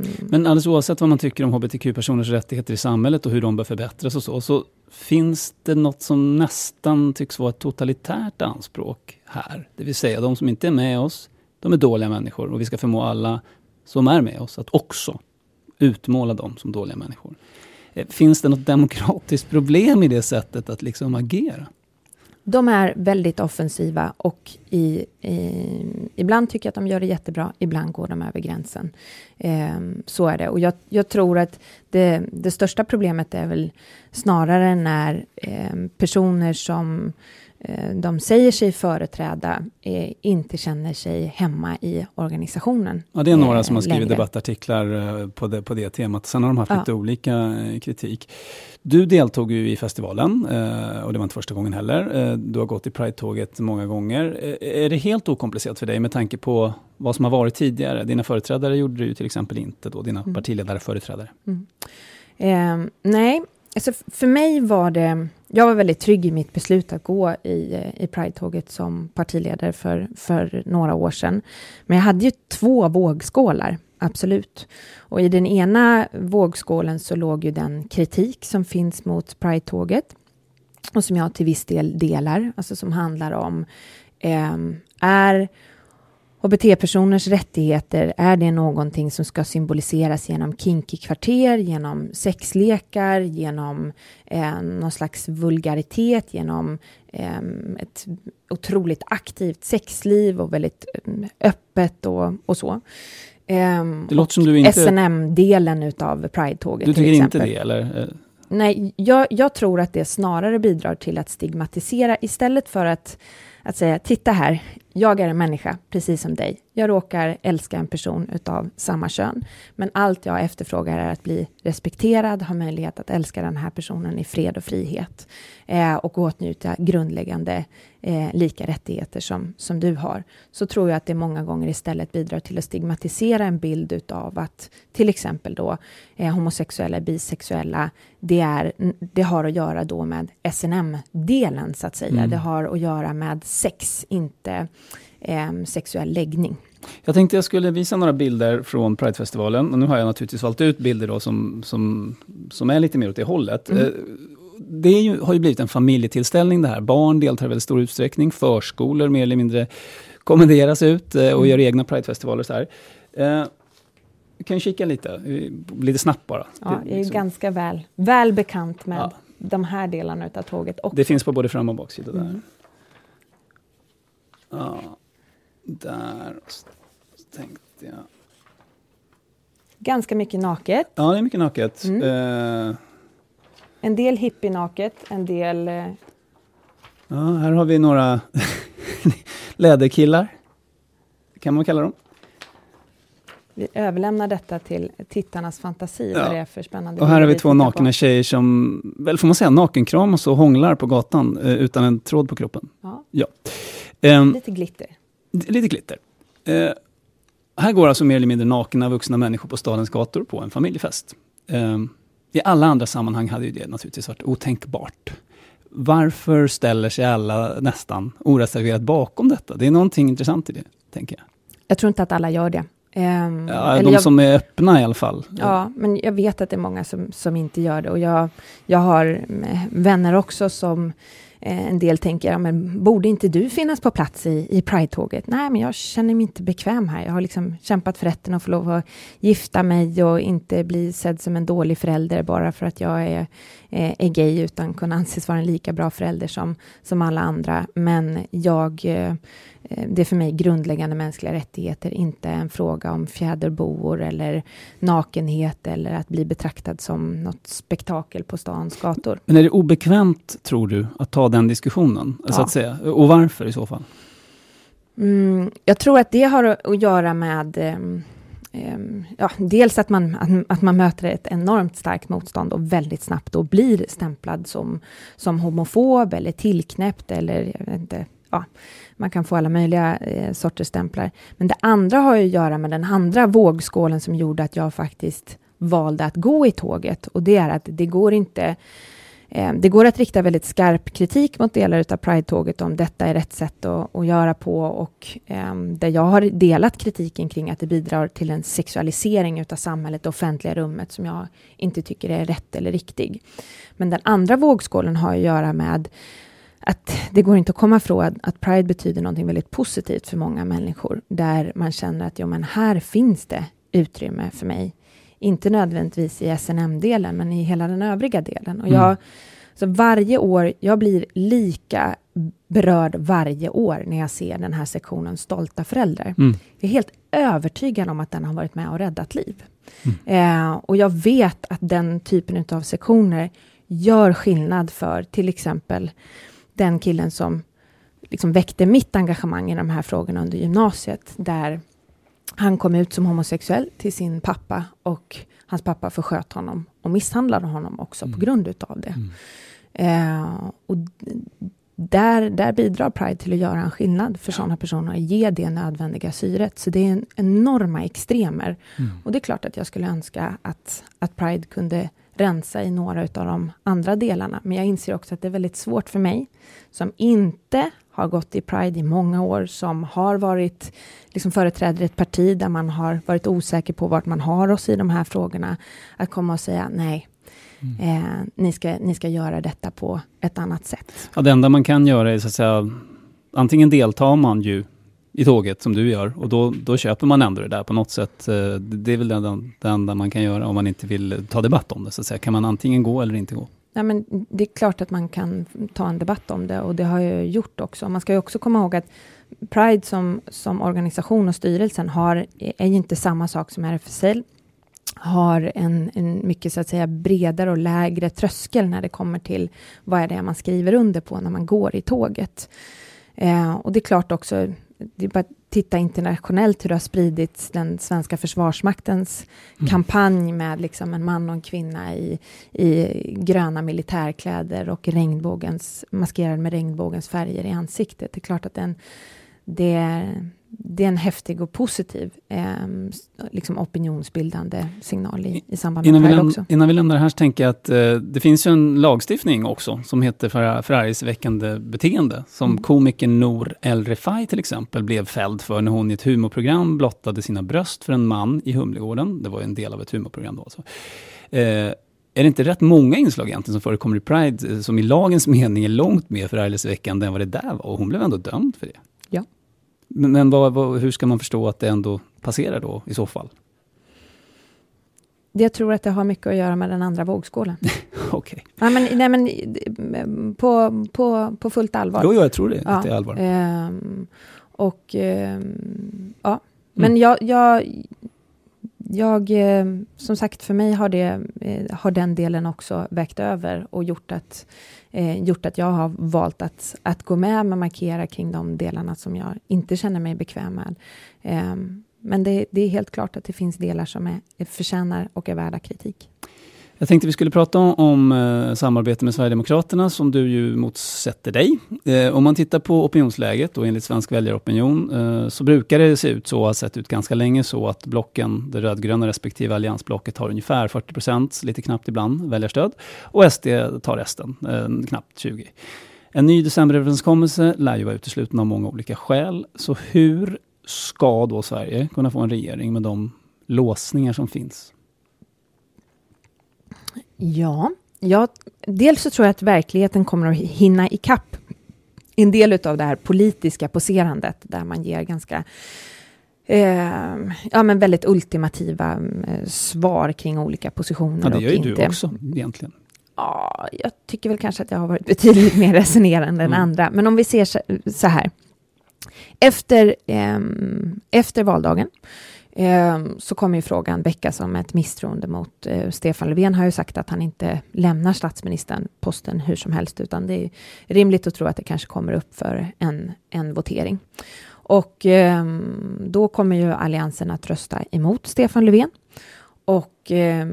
Mm. Men alldeles oavsett vad man tycker om hbtq-personers rättigheter i samhället och hur de bör förbättras och så, så finns det något som nästan tycks vara ett totalitärt anspråk här. Det vill säga, de som inte är med oss, de är dåliga människor och vi ska förmå alla som är med oss att också utmåla dem som dåliga människor. Eh, finns det något demokratiskt problem i det sättet att liksom agera? De är väldigt offensiva och i, i, ibland tycker jag att de gör det jättebra, ibland går de över gränsen. Eh, så är det. Och jag, jag tror att det, det, största problemet är väl snarare när eh, personer som eh, de säger sig företräda eh, inte känner sig hemma i organisationen. Ja, det är några som har eh, skrivit längre. debattartiklar eh, på det, på det temat. Sen har de haft Ja. lite olika eh, kritik. Du deltog ju i festivalen eh, och det var inte första gången heller. Eh, Du har gått i Pride-tåget många gånger. Eh, Är det helt okomplicerat för dig med tanke på vad som har varit tidigare? Dina företrädare gjorde det ju till exempel inte då, dina Mm. partiledare företrädare. Eh, nej, alltså för mig var det... Jag var väldigt trygg i mitt beslut att gå i, eh, i Pride-tåget som partiledare för, för några år sedan. Men jag hade ju två vågskålar, absolut. Och i den ena vågskålen så låg ju den kritik som finns mot Pride-tåget och som jag till viss del delar, alltså som handlar om eh, är HBT-personers rättigheter, är det någonting som ska symboliseras genom kinky-kvarter, genom sexlekar, genom eh, någon slags vulgaritet, genom eh, ett otroligt aktivt sexliv och väldigt eh, öppet och, och så. Ehm, Det låter som du inte- SNM-delen utav Pride-tåget Du tycker inte det, eller? Eh, Nej, jag, jag tror att det snarare bidrar till att stigmatisera istället för att, att säga titta här, jag är en människa precis som dig. Jag råkar älska en person utav samma kön, men allt jag efterfrågar är att bli respekterad, ha möjlighet att älska den här personen i fred och frihet eh, och åtnjuta grundläggande eh, lika rättigheter som, som du har. Så tror jag att det många gånger istället bidrar till att stigmatisera en bild utav att till exempel då eh, homosexuella, bisexuella, det, är, det har att göra då med SNM-delen så att säga. Mm. Det har att göra med sex, inte eh, sexuell läggning. Jag tänkte jag skulle visa några bilder från Pridefestivalen. Och nu har jag naturligtvis valt ut bilder då som, som, som är lite mer åt det hållet. Mm. Det ju, har ju blivit en familjetillställning det här. Barn deltar i väldigt stor utsträckning. Förskolor mer eller mindre kommenderas ut eh, och Mm. gör egna Pridefestivaler. Så här. Eh, vi kan kika lite, eh, lite snabbt bara. Ja, Det- jag är liksom. ganska väl, väl bekant med Ja. de här delarna utav tåget också. Det finns på både fram och baksida där. Mm. Ja, där tänkte jag. Ganska mycket naket. Ja, det är mycket naket. Mm. Eh, En del hippie-naket, en del... eh, Ja, här har vi några läderkillar. Kan man kalla dem. Vi överlämnar detta till tittarnas fantasi, Ja. vad det är för spännande Och här har vi två nakna på. tjejer som, väl får man säga, nakenkramas och hånglar på gatan eh, utan en tråd på kroppen. Ja. Ja. Ehm, Lite glitter. lite glitter. Eh, här går alltså mer eller mindre nakna vuxna människor på stadens gator på en familjefest. I alla andra sammanhang hade ju det naturligtvis varit otänkbart. Varför ställer sig alla nästan oreserverat bakom detta? Det är någonting intressant i det, tänker jag. Jag tror inte att alla gör det. Ehm, Ja, de jag- som är öppna i alla fall. Ja, men jag vet att det är många som, som inte gör det. Och jag, jag har vänner också som Eh, en del tänker, ja, men borde inte du finnas på plats i, i Pride-tåget? Nej, men jag känner mig inte bekväm här. Jag har liksom kämpat för rätten att få lov att gifta mig och inte bli sedd som en dålig förälder bara för att jag är, är, är gay, utan kunna anses vara en lika bra förälder som, som alla andra. Men jag, eh, det är för mig grundläggande mänskliga rättigheter, inte en fråga om fjäderboor eller nakenhet eller att bli betraktad som något spektakel på stans gator. Men är det obekvämt, tror du, att ta den diskussionen? Så Ja. att säga? Och varför i så fall? Mm, jag tror att det har att göra med ehm, ehm, ja, dels att man, att, att man möter ett enormt starkt motstånd och väldigt snabbt då blir stämplad som, som homofob eller tillknäppt eller jag vet inte, ja, man kan få alla möjliga eh, sorters stämplar. Men det andra har ju att göra med den andra vågskålen som gjorde att jag faktiskt valde att gå i tåget och det är att det går inte Eh, Det går att rikta väldigt skarp kritik mot delar av Pride-tåget om detta är rätt sätt att, att göra på och eh, där jag har delat kritiken kring att det bidrar till en sexualisering av samhället, det offentliga rummet som jag inte tycker är rätt eller riktig. Men den andra vågskålen har att göra med att det går inte att komma ifrån att, Pride betyder någonting väldigt positivt för många människor, där man känner att jo, men här finns det utrymme för mig. Inte nödvändigtvis i SNM-delen, men i hela den övriga delen. Och Mm. jag, så varje år, jag blir lika berörd varje år när jag ser den här sektionen Stolta föräldrar. Mm. Jag är helt övertygad om att den har varit med och räddat liv. Eh, och jag vet att den typen av sektioner gör skillnad för till exempel den killen som liksom väckte mitt engagemang i de här frågorna under gymnasiet, där han kom ut som homosexuell till sin pappa och hans pappa försköt honom och misshandlade honom också mm. på grund utav det. Mm. Eh, och där, där bidrar Pride till att göra en skillnad för ja. sådana personer och ge det nödvändiga syret. Så det är en enorma extremer. Mm. Och det är klart att jag skulle önska att, att Pride kunde rensa i några av de andra delarna. Men jag inser också att det är väldigt svårt för mig, som inte har gått i Pride i många år, som har varit, liksom företräder ett parti där man har varit osäker på vart man har oss i de här frågorna, att komma och säga nej, Mm. Eh, ni, ska, ni ska göra detta på ett annat sätt. Ja, det enda man kan göra är så att säga, antingen deltar man ju i tåget som du gör och då, då köper man ändå det där på något sätt. Eh, det är väl det, det enda man kan göra om man inte vill ta debatt om det. Så att säga. Kan man antingen gå eller inte gå? Ja, men det är klart att man kan ta en debatt om det och det har jag gjort också. Man ska ju också komma ihåg att Pride som, som organisation och styrelsen har, är ju inte samma sak som RFSL har en, en mycket så att säga bredare och lägre tröskel när det kommer till vad är det man skriver under på när man går i tåget. Eh, och det är klart också, det är bara att titta internationellt hur det har spridits den svenska försvarsmaktens mm. kampanj med liksom en man och en kvinna i, i gröna militärkläder och regnbågens, maskerad med regnbågens färger i ansiktet. Det är klart att den, det är det är en häftig och positiv eh, liksom opinionsbildande signal i, i samband med innan det också. Innan vi lämnar det här så tänker jag att eh, det finns ju en lagstiftning också som heter för, förargelseväckande beteende. Som mm. komikern Nour El Refai till exempel blev fälld för när hon i ett humorprogram blottade sina bröst för en man i Humlegården. Det var en del av ett humorprogram då alltså. Eh, är det inte rätt många inslag egentligen som förekommer i Pride som i lagens mening är långt mer förargelseväckande än vad det där var? Och hon blev ändå dömd för det. Men, vad, vad, hur ska man förstå att det ändå passerar då i så fall? Jag tror att det har mycket att göra med den andra vågskålen. Okej. Okay. Nej, men, nej, men på, på, på fullt allvar. Jo, jo jag tror det, ja. att det är allvar. Um, och um, ja, men mm. jag, jag, jag, eh, som sagt, för mig har, det, eh, har den delen också vägt över och gjort att, eh, gjort att jag har valt att, att gå med och markera kring de delarna som jag inte känner mig bekväm med. Eh, men det, det, är helt klart att det finns delar som är, förtjänar och är värda kritik. Jag tänkte vi skulle prata om, om eh, samarbete med Sverigedemokraterna som du ju motsätter dig. Eh, om man tittar på opinionsläget och enligt Svensk väljaropinion eh, så brukar det se ut så, har sett ut ganska länge så att blocken, det rödgröna respektive alliansblocket har ungefär 40 procent, lite knappt ibland, väljarstöd. Och SD tar resten, eh, knappt 20. En ny decemberöverenskommelse lär ju vara utesluten av många olika skäl. Så hur ska då Sverige kunna få en regering med de låsningar som finns? Ja, ja, dels så tror jag att verkligheten kommer att hinna ikapp en del av det här politiska poserandet där man ger ganska eh, ja, men väldigt ultimativa eh, svar kring olika positioner. Ja, det gör ju inte. du också egentligen. Ja, jag tycker väl kanske att jag har varit betydligt mer resonerande mm. än andra. Men om vi ser så, så här. Efter, eh, efter valdagen Ehm, så kommer ju frågan väckas om ett misstroende mot eh, Stefan Löfven har ju sagt att han inte lämnar statsministern posten hur som helst, utan det är rimligt att tro att det kanske kommer upp för en, en votering. Och eh, då kommer ju Alliansen att rösta emot Stefan Löfven. Och eh,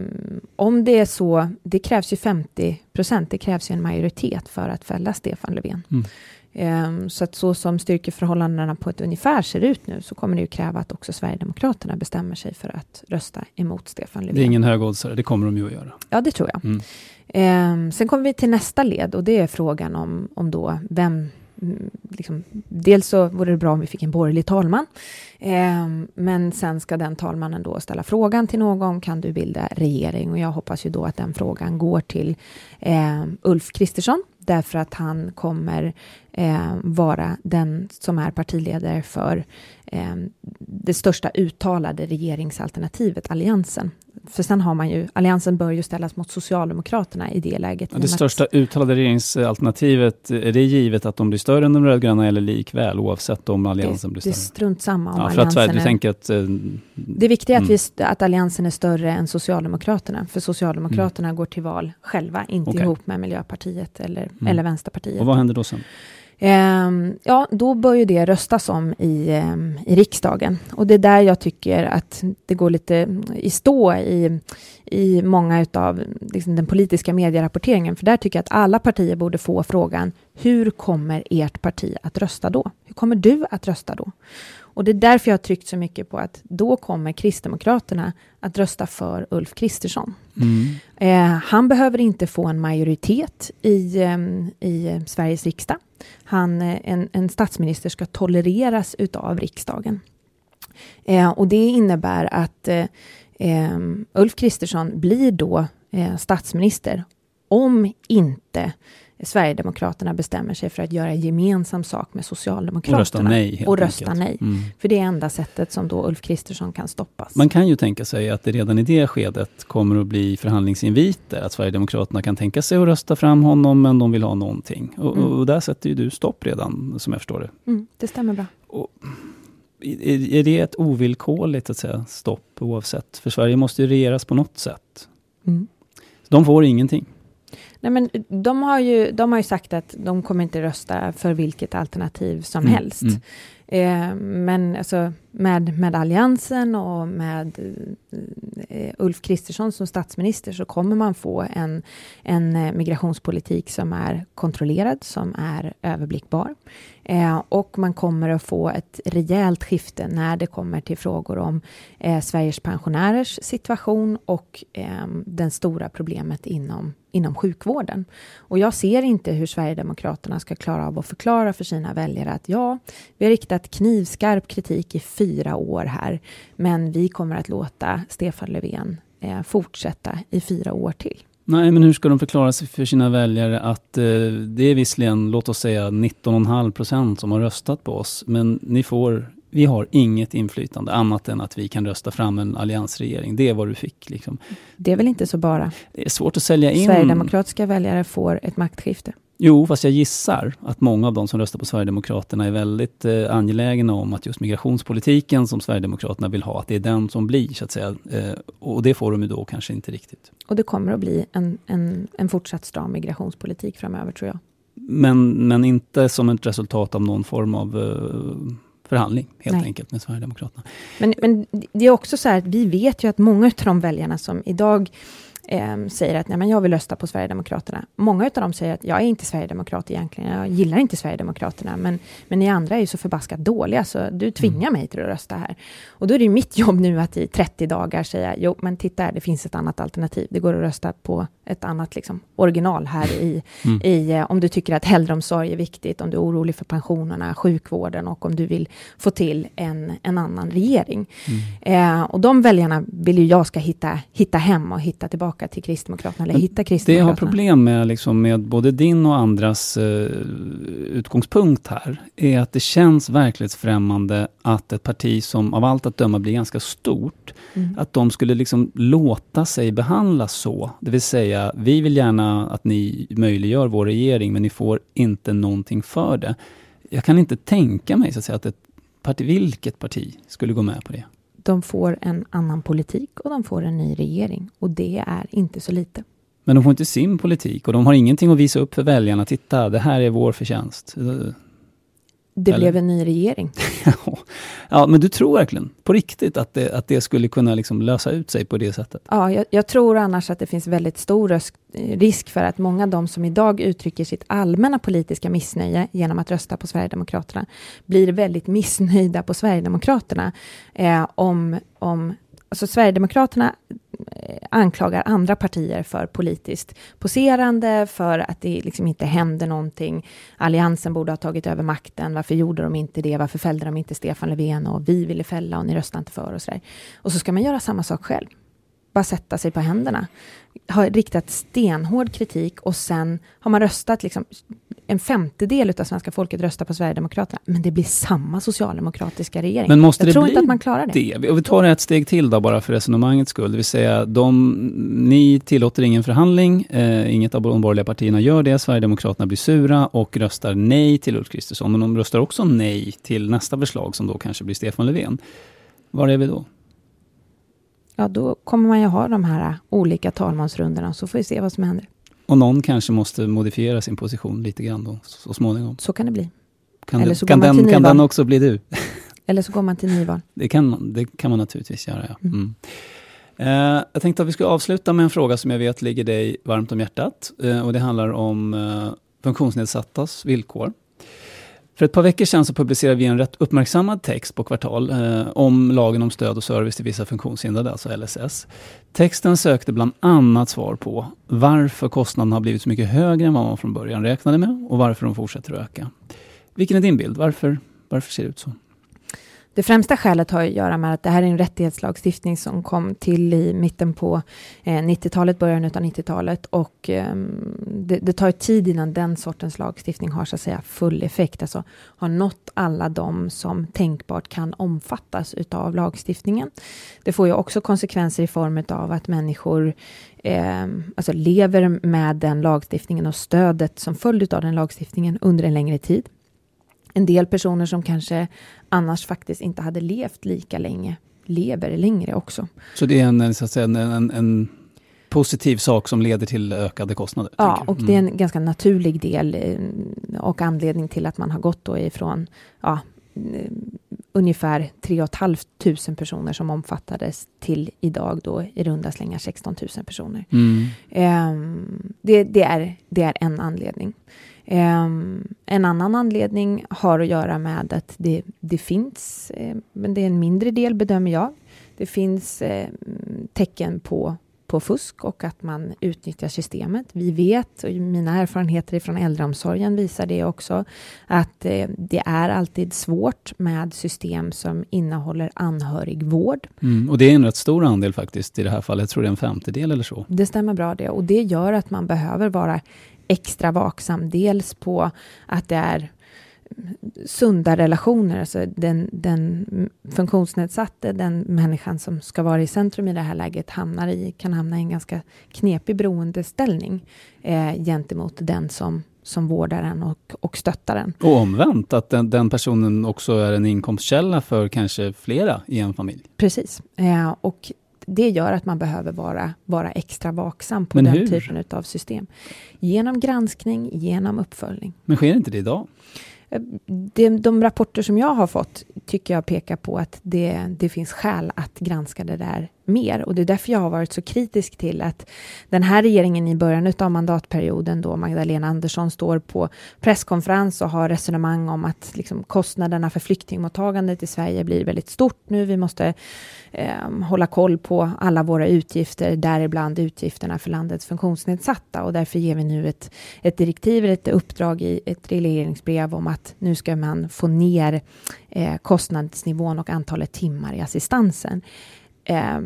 om det är så, det krävs ju 50 procent, det krävs ju en majoritet för att fälla Stefan Löfven. Mm. Um, så att så som styrkeförhållandena på ett ungefär ser ut nu så kommer det ju kräva att också Sverigedemokraterna bestämmer sig för att rösta emot Stefan Löfven. Det är ingen högoddsare, det kommer de ju att göra. Ja, det tror jag. Mm. Um, sen kommer vi till nästa led och det är frågan om, om då vem mm, Liksom, dels så vore det bra om vi fick en borgerlig talman, eh, men sen ska den talmannen då ställa frågan till någon, kan du bilda regering? Och jag hoppas ju då att den frågan går till eh, Ulf Kristersson, därför att han kommer eh, vara den som är partiledare för eh, det största uttalade regeringsalternativet, Alliansen. För sen har man ju, Alliansen bör ju ställas mot Socialdemokraterna i det läget. Det största uttalade regeringsalternativet, är det givet att de blir större än de rödgröna eller likväl, oavsett om Alliansen det, blir större? Det är strunt samma om ja, för Alliansen att, du tänker att, eh, Det viktiga är att, mm. vi, att Alliansen är större än Socialdemokraterna, för Socialdemokraterna mm. går till val själva, inte okay. ihop med Miljöpartiet eller, mm. eller Vänsterpartiet. Och vad händer då sen? Ehm, ja, då bör ju det röstas om i, ehm, i riksdagen. Och det är där jag tycker att det går lite i stå i, i många av liksom, den politiska medierapporteringen. För där tycker jag att alla partier borde få frågan, hur kommer ert parti att rösta då? Hur kommer du att rösta då? Och det är därför jag har tryckt så mycket på att då kommer Kristdemokraterna att rösta för Ulf Kristersson. Mm. Eh, han behöver inte få en majoritet i, eh, i Sveriges riksdag. Han, eh, en, en statsminister ska tolereras utav riksdagen. Eh, och det innebär att eh, eh, Ulf Kristersson blir då statsminister om inte Sverigedemokraterna bestämmer sig för att göra gemensam sak med Socialdemokraterna. Och rösta nej. och rösta nej. Mm. För det är enda sättet som då Ulf Kristersson kan stoppas. Man kan ju tänka sig att det redan i det skedet kommer att bli förhandlingsinviter. Att Sverigedemokraterna kan tänka sig att rösta fram honom, men de vill ha någonting. Och, mm. och där sätter ju du stopp redan, som jag förstår det. Mm, det stämmer bra. Och, är, det ett ovillkorligt att säga, stopp oavsett? För Sverige måste ju regeras på något sätt. Mm. De får ingenting. Nej, men de, har ju, de har ju sagt att de kommer inte rösta för vilket alternativ som mm. helst. Mm. Eh, men alltså, med, med Alliansen och med eh, Ulf Kristersson som statsminister så kommer man få en, en eh, migrationspolitik som är kontrollerad, som är överblickbar. Eh, och man kommer att få ett rejält skifte när det kommer till frågor om eh, Sveriges pensionärers situation och eh, det stora problemet inom inom sjukvården. Och jag ser inte hur Sverigedemokraterna ska klara av att förklara för sina väljare att ja, vi har riktat knivskarp kritik i fyra år här, men vi kommer att låta Stefan Löfven eh, fortsätta i fyra år till. Nej, men hur ska de förklara sig för sina väljare att eh, det är visserligen, låt oss säga 19,5 procent som har röstat på oss, men ni får vi har inget inflytande annat än att vi kan rösta fram en alliansregering. Det är vad du fick. Liksom. Det är väl inte så bara? Det är svårt att sälja in. Sverigedemokratiska väljare får ett maktskifte. Jo, fast jag gissar att många av de som röstar på Sverigedemokraterna är väldigt eh, angelägna om att just migrationspolitiken som Sverigedemokraterna vill ha, att det är den som blir, så att säga. Eh, och det får de ju då kanske inte riktigt. Och det kommer att bli en, en, en fortsatt stram migrationspolitik framöver, tror jag. Men, men inte som ett resultat av någon form av eh, förhandling helt Nej. enkelt med Sverigedemokraterna. Men, men det är också så här att vi vet ju att många av de väljarna som idag eh, säger att Nej, men jag vill rösta på Sverigedemokraterna. Många av dem säger att jag är inte Sverigedemokrat egentligen, jag gillar inte Sverigedemokraterna, men, men ni andra är ju så förbaskat dåliga, så du tvingar mig till att rösta här. Och då är det mitt jobb nu att i 30 dagar säga, jo, men titta här, det finns ett annat alternativ. Det går att rösta på ett annat liksom, original här i, mm. i eh, om du tycker att äldreomsorg är viktigt, om du är orolig för pensionerna, sjukvården och om du vill få till en, en annan regering. Mm. Eh, och de väljarna vill ju jag ska hitta, hitta hem och hitta tillbaka till Kristdemokraterna, eller hitta Kristdemokraterna. Det jag har problem med, liksom, med både din och andras eh, utgångspunkt här, är att det känns verklighetsfrämmande att ett parti som av allt att döma blir ganska stort, mm. att de skulle liksom låta sig behandlas så. Det vill säga, vi vill gärna att ni möjliggör vår regering, men ni får inte någonting för det. Jag kan inte tänka mig så att, säga, att ett parti, vilket parti skulle gå med på det. De får en annan politik och de får en ny regering. Och det är inte så lite. Men de får inte sin politik och de har ingenting att visa upp för väljarna. Titta, det här är vår förtjänst. Det Eller? blev en ny regering. ja, men du tror verkligen på riktigt att det, att det skulle kunna liksom lösa ut sig på det sättet? Ja, jag, jag tror annars att det finns väldigt stor risk för att många av de som idag uttrycker sitt allmänna politiska missnöje genom att rösta på Sverigedemokraterna blir väldigt missnöjda på Sverigedemokraterna eh, om, om Alltså Sverigedemokraterna Eh, Eh, anklagar andra partier för politiskt poserande, för att det liksom inte händer någonting. Alliansen borde ha tagit över makten. Varför gjorde de inte det? Varför fällde de inte Stefan Löfven? Och vi ville fälla och ni röstade inte för och så där. Och så ska man göra samma sak själv. Bara sätta sig på händerna. Har riktat stenhård kritik och sen har man röstat liksom en femtedel av svenska folket röstar på Sverigedemokraterna, men det blir samma socialdemokratiska regering. Men måste jag det tror bli inte att man klarar det. det. Och vi tar ett steg till då, bara för resonemangets skull. Det vill säga, de, ni tillåter ingen förhandling, eh, inget av de borgerliga partierna gör det, Sverigedemokraterna blir sura och röstar nej till Ulf Kristersson, men de röstar också nej till nästa förslag som då kanske blir Stefan Löfven. Var är vi då? Ja, då kommer man ju ha de här olika talmansrundorna, så får vi se vad som händer. Och någon kanske måste modifiera sin position lite grann då, så småningom. Så kan det bli. Kan, Eller så kan, går man den, till kan den också bli du? Eller så går man till nyval. Det kan, man- det kan man naturligtvis göra, ja. Mm. Eh, jag tänkte att vi skulle avsluta med en fråga som jag vet ligger dig varmt om hjärtat. Eh, och det handlar om eh, funktionsnedsattas villkor. För ett par veckor sedan så publicerade vi en rätt uppmärksammad text på Kvartal eh, om lagen om stöd och service till vissa funktionshindrade, alltså LSS. Texten sökte bland annat svar på varför kostnaderna har blivit så mycket högre än vad man från början räknade med och varför de fortsätter att öka. Vilken är din bild? Varför, varför ser det ut så? Det främsta skälet har att göra med att det här är en rättighetslagstiftning som kom till i mitten på eh, 90-talet, början av 90-talet och ehm, det, det tar tid innan den sortens lagstiftning har så att säga full effekt, alltså har nått alla de som tänkbart kan omfattas utav lagstiftningen. Det får ju också konsekvenser i form av att människor eh, alltså lever med den lagstiftningen och stödet som följd av den lagstiftningen under en längre tid. En del personer som kanske annars faktiskt inte hade levt lika länge lever längre också. Så det är en, så att säga, en, en, en positiv sak som leder till ökade kostnader? Ja, och det är Mm. en ganska naturlig del eh, och anledning till att man har gått då ifrån ja, eh, ungefär 3 500 personer som omfattades till idag då i runda slängar 16 000 personer. Mm. Ehm, det, det, är, det är en anledning. Ehm, en annan anledning har att göra med att det, det finns, eh, men det är en mindre del bedömer jag. Det finns eh, tecken på, på fusk och att man utnyttjar systemet. Vi vet, och mina erfarenheter från äldreomsorgen visar det också, att eh, det är alltid svårt med system som innehåller anhörigvård. Mm. Och det är en rätt stor andel faktiskt i det här fallet. Jag tror det är en femtedel eller så. Det stämmer bra det och det gör att man behöver vara extra vaksam. Dels på att det är sunda relationer, alltså den, den funktionsnedsatte, den människan som ska vara i centrum i det här läget hamnar i, kan hamna i en ganska knepig beroendeställning eh, gentemot den som, som vårdar den och, och stöttar den. Och omvänt, att den, den personen också är en inkomstkälla för kanske flera i en familj. Precis. Eh, och det gör att man behöver vara, vara extra vaksam på Men den hur? typen av system. Genom granskning, genom uppföljning. Men sker inte det idag? De, de rapporter som jag har fått tycker jag pekar på att det, det finns skäl att granska det där mer. Och det är därför jag har varit så kritisk till att den här regeringen i början av mandatperioden då Magdalena Andersson står på presskonferens och har resonemang om att liksom, kostnaderna för flyktingmottagandet i Sverige blir väldigt stort nu. Vi måste eh, hålla koll på alla våra utgifter, däribland utgifterna för landets funktionsnedsatta. Och därför ger vi nu ett, ett direktiv, ett uppdrag i ett regleringsbrev om att nu ska man få ner eh, kostnadsnivån och antalet timmar i assistansen. Eh,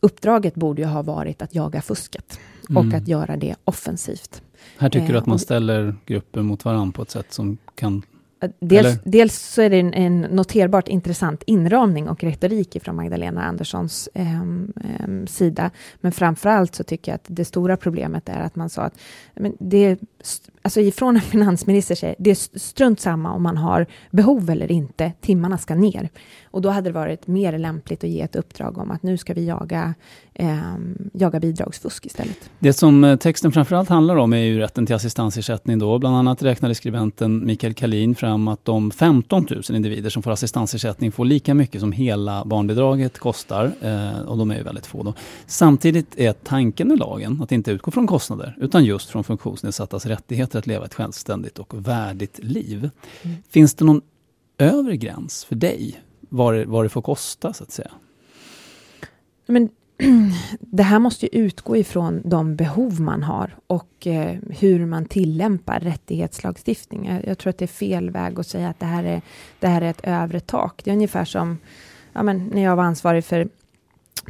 uppdraget borde ju ha varit att jaga fusket och Mm. att göra det offensivt. Här tycker du Eh, att man ställer grupper mot varandra på ett sätt som kan... Dels, Eller? dels så är det en, en noterbart intressant inramning och retorik från Magdalena Anderssons ehm, ehm, sida. Men framför allt så tycker jag att det stora problemet är att man sa att men det alltså ifrån en finansminister säger det är st- strunt samma om man har behov eller inte, timmarna ska ner. Och då hade det varit mer lämpligt att ge ett uppdrag om att nu ska vi jaga, ehm, jaga bidragsfusk istället. Det som eh, texten framförallt handlar om är ju rätten till assistansersättning då. Bland annat räknade skribenten Mikael Kalin fram att de 15 000 individer som får assistansersättning får lika mycket som hela barnbidraget kostar. Eh, och de är ju väldigt få då. Samtidigt är tanken med lagen att inte utgå från kostnader utan just från funktionsnedsattas rättigheter att leva ett självständigt och värdigt liv. Mm. Finns det någon övre gräns för dig vad det, vad det får kosta så att säga? Men det här måste ju utgå ifrån de behov man har och eh, hur man tillämpar rättighetslagstiftning. Jag, jag tror att det är fel väg att säga att det här är, det här är ett övre tak. Det är ungefär som ja, men när jag var ansvarig för,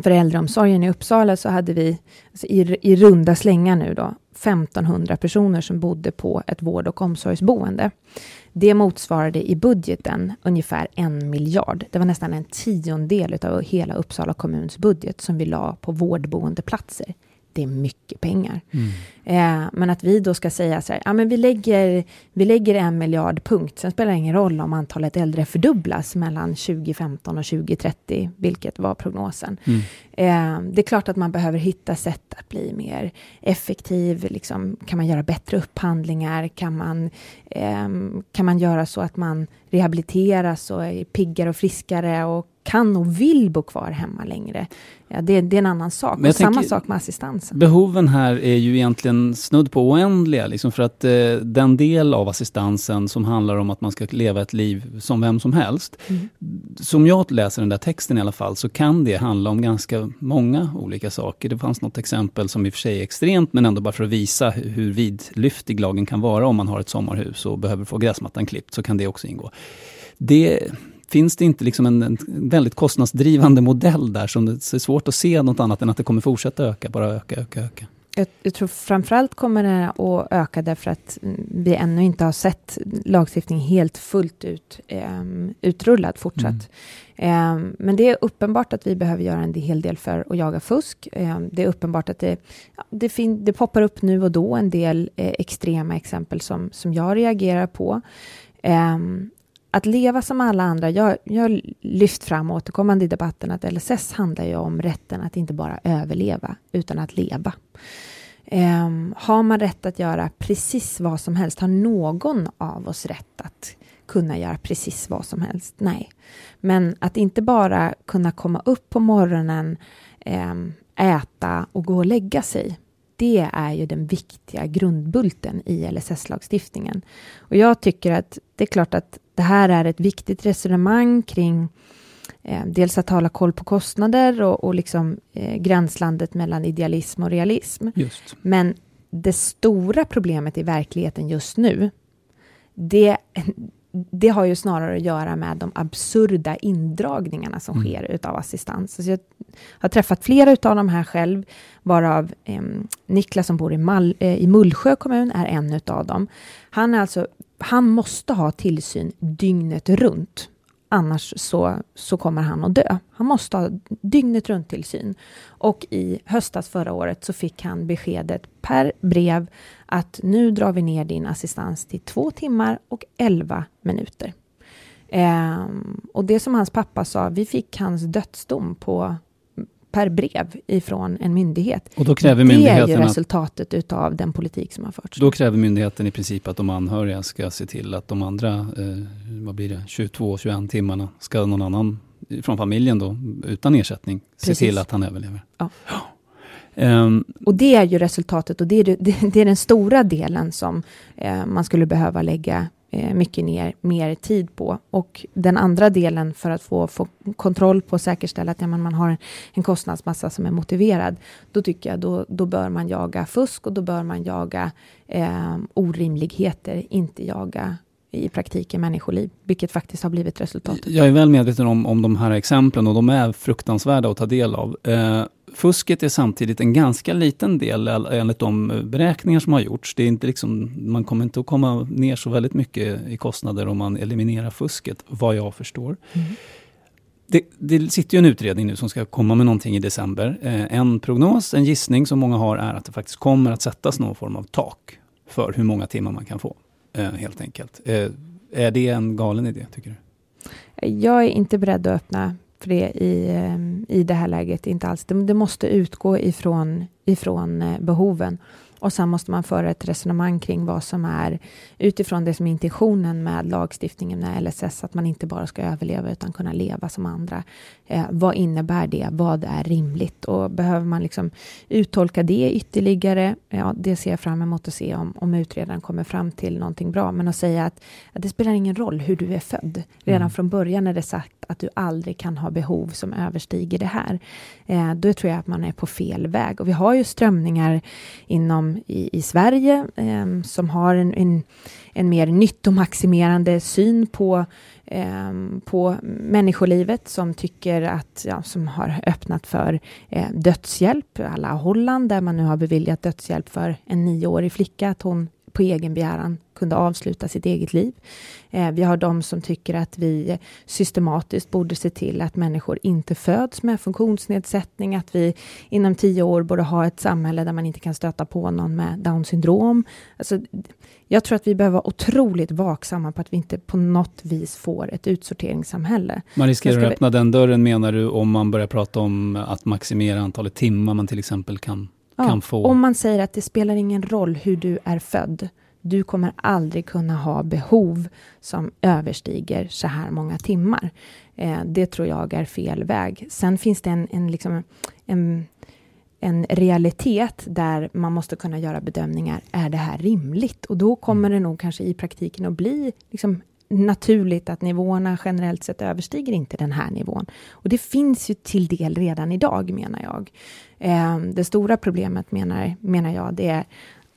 för äldreomsorgen i Uppsala så hade vi alltså i, i runda slängar nu då 1500 personer som bodde på ett vård och omsorgsboende. Det motsvarade i budgeten ungefär en miljard. Det var nästan en tiondel av hela Uppsala kommuns budget som vi la på vårdboendeplatser. Det är mycket pengar. Mm. Eh, men att vi då ska säga så här, ja men vi lägger, vi lägger en miljard punkt, sen spelar det ingen roll om antalet äldre fördubblas mellan 2015 och 2030, vilket var prognosen. Mm. Eh, det är klart att man behöver hitta sätt att bli mer effektiv. Liksom, kan man göra bättre upphandlingar? Kan man, eh, kan man göra så att man rehabiliteras och är piggare och friskare och kan och vill bo kvar hemma längre. Ja, det, det är en annan sak. Och samma sak med assistansen. Behoven här är ju egentligen snudd på oändliga. Liksom för att eh, den del av assistansen som handlar om att man ska leva ett liv som vem som helst. Mm. Som jag läser den där texten i alla fall, så kan det handla om ganska många olika saker. Det fanns något exempel som i och för sig är extremt, men ändå bara för att visa hur vidlyftig lagen kan vara om man har ett sommarhus och behöver få gräsmattan klippt, så kan det också ingå. Det finns det inte liksom en, en, väldigt kostnadsdrivande modell där som det är svårt att se något annat än att det kommer fortsätta öka, bara öka, öka, öka? Jag, jag tror framförallt kommer det att öka därför att vi ännu inte har sett lagstiftning helt fullt ut um, utrullad fortsatt. Mm. Um, men det är uppenbart att vi behöver göra en hel del för att jaga fusk. Um, det är uppenbart att det, det, fin- det poppar upp nu och då en del eh, extrema exempel som, som jag reagerar på. Um, att leva som alla andra, jag har lyft fram återkommande i debatten att LSS handlar ju om rätten att inte bara överleva, utan att leva. Um, har man rätt att göra precis vad som helst? Har någon av oss rätt att kunna göra precis vad som helst? Nej. Men att inte bara kunna komma upp på morgonen, um, äta och gå och lägga sig. Det är ju den viktiga grundbulten i LSS-lagstiftningen. Och jag tycker att det är klart att det här är ett viktigt resonemang kring eh, dels att hålla koll på kostnader och, och liksom, eh, gränslandet mellan idealism och realism. Just. Men det stora problemet i verkligheten just nu, det, det har ju snarare att göra med de absurda indragningarna som mm. sker utav assistans. Så jag har träffat flera utav de här själv, varav eh, Niklas som bor i, Mal, eh, i Mullsjö kommun är en utav dem. Han är alltså han måste ha tillsyn dygnet runt. Annars så, så kommer han att dö. Han måste ha dygnet runt tillsyn. Och i höstas förra året så fick han beskedet per brev att nu drar vi ner din assistans till två timmar och elva minuter. Eh, och det som hans pappa sa, vi fick hans dödsdom på per brev ifrån en myndighet. Och då kräver det är ju resultatet utav den politik som har förts. Då kräver myndigheten i princip att de anhöriga ska se till att de andra, eh, vad blir det, 22-21 timmarna ska någon annan från familjen då, utan ersättning, Precis. se till att han överlever. Ja. Um, och det är ju resultatet och det är, det, det är den stora delen som eh, man skulle behöva lägga Eh, mycket ner, mer tid på. Och den andra delen för att få, få kontroll på och säkerställa att ja, man har en kostnadsmassa som är motiverad, då tycker jag då, då bör man jaga fusk och då bör man jaga eh, orimligheter, inte jaga i praktiken människoliv, vilket faktiskt har blivit resultatet. Jag är väl medveten om, om de här exemplen och de är fruktansvärda att ta del av. Eh, fusket är samtidigt en ganska liten del enligt de beräkningar som har gjorts. Det är inte liksom, man kommer inte att komma ner så väldigt mycket i kostnader om man eliminerar fusket, vad jag förstår. Mm. Det, det, sitter ju en utredning nu som ska komma med någonting i december. Eh, en prognos, en gissning som många har är att det faktiskt kommer att sättas någon form av tak för hur många timmar man kan få. Eh, helt enkelt. Eh, är det en galen idé, tycker du? Jag är inte beredd att öppna för det i, eh, i det här läget, inte alls. Det, det måste utgå ifrån, ifrån behoven. Och sen måste man föra ett resonemang kring vad som är utifrån det som är intentionen med lagstiftningen med LSS, att man inte bara ska överleva utan kunna leva som andra. Eh, vad innebär det? Vad är rimligt? Och behöver man liksom uttolka det ytterligare? Ja, det ser jag fram emot att se om, om utredaren kommer fram till någonting bra. Men att säga att, att det spelar ingen roll hur du är född. Redan mm. från början är det sagt att du aldrig kan ha behov som överstiger det här. Eh, då tror jag att man är på fel väg. Och vi har ju strömningar inom i, i Sverige eh, som har en, en, en mer nyttomaximerande syn på eh, på människolivet som tycker att, ja, som har öppnat för eh, dödshjälp, alla Holland där man nu har beviljat dödshjälp för en nioårig flicka, att hon på egen begäran kunde avsluta sitt eget liv. Eh, vi har de som tycker att vi systematiskt borde se till att människor inte föds med funktionsnedsättning, att vi inom tio år borde ha ett samhälle där man inte kan stöta på någon med Down syndrom. Alltså, jag tror att vi behöver vara otroligt vaksamma på att vi inte på något vis får ett utsorteringssamhälle. Man riskerar att öppna den dörren menar du om man börjar prata om att maximera antalet timmar man till exempel kan, ja, kan få? Om man säger att det spelar ingen roll hur du är född. Du kommer aldrig kunna ha behov som överstiger så här många timmar. Eh, det tror jag är fel väg. Sen finns det en, en, liksom, en en realitet där man måste kunna göra bedömningar. Är det här rimligt? Och då kommer det nog kanske i praktiken att bli liksom naturligt att nivåerna generellt sett överstiger inte den här nivån. Och det finns ju till del redan idag, menar jag. Eh, det stora problemet, menar, menar jag, det är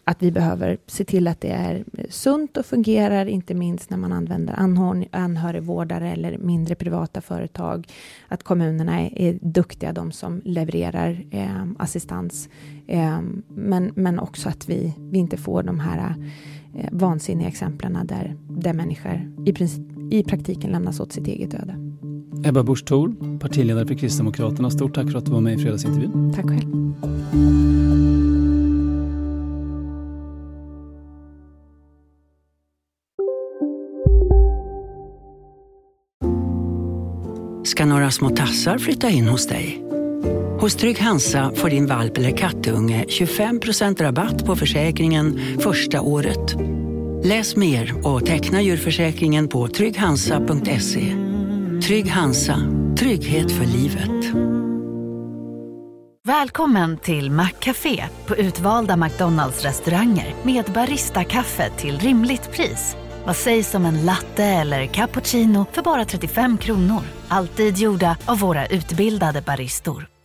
att vi behöver se till att det är sunt och fungerar, inte minst när man använder anhörigvårdare eller mindre privata företag. Att kommunerna är, är duktiga, de som levererar eh, assistans. Eh, men, men också att vi, vi inte får de här eh, vansinniga exemplen där, där människor i, princip, i praktiken lämnas åt sitt eget öde. Ebba Busch Thor, partiledare för Kristdemokraterna. Stort tack för att du var med i fredagsintervjun. Tack själv. ska några små tassar flytta in hos dig. Hos Trygg Hansa får din valp eller kattunge 25% rabatt på försäkringen första året. Läs mer och teckna djurförsäkringen på trygghansa.se. Trygg Hansa, trygghet för livet. Välkommen till Maccafé på utvalda McDonalds restauranger med Baristakaffe till rimligt pris. Vad sägs om en latte eller cappuccino för bara 35 kronor? Alltid gjorda av våra utbildade baristor.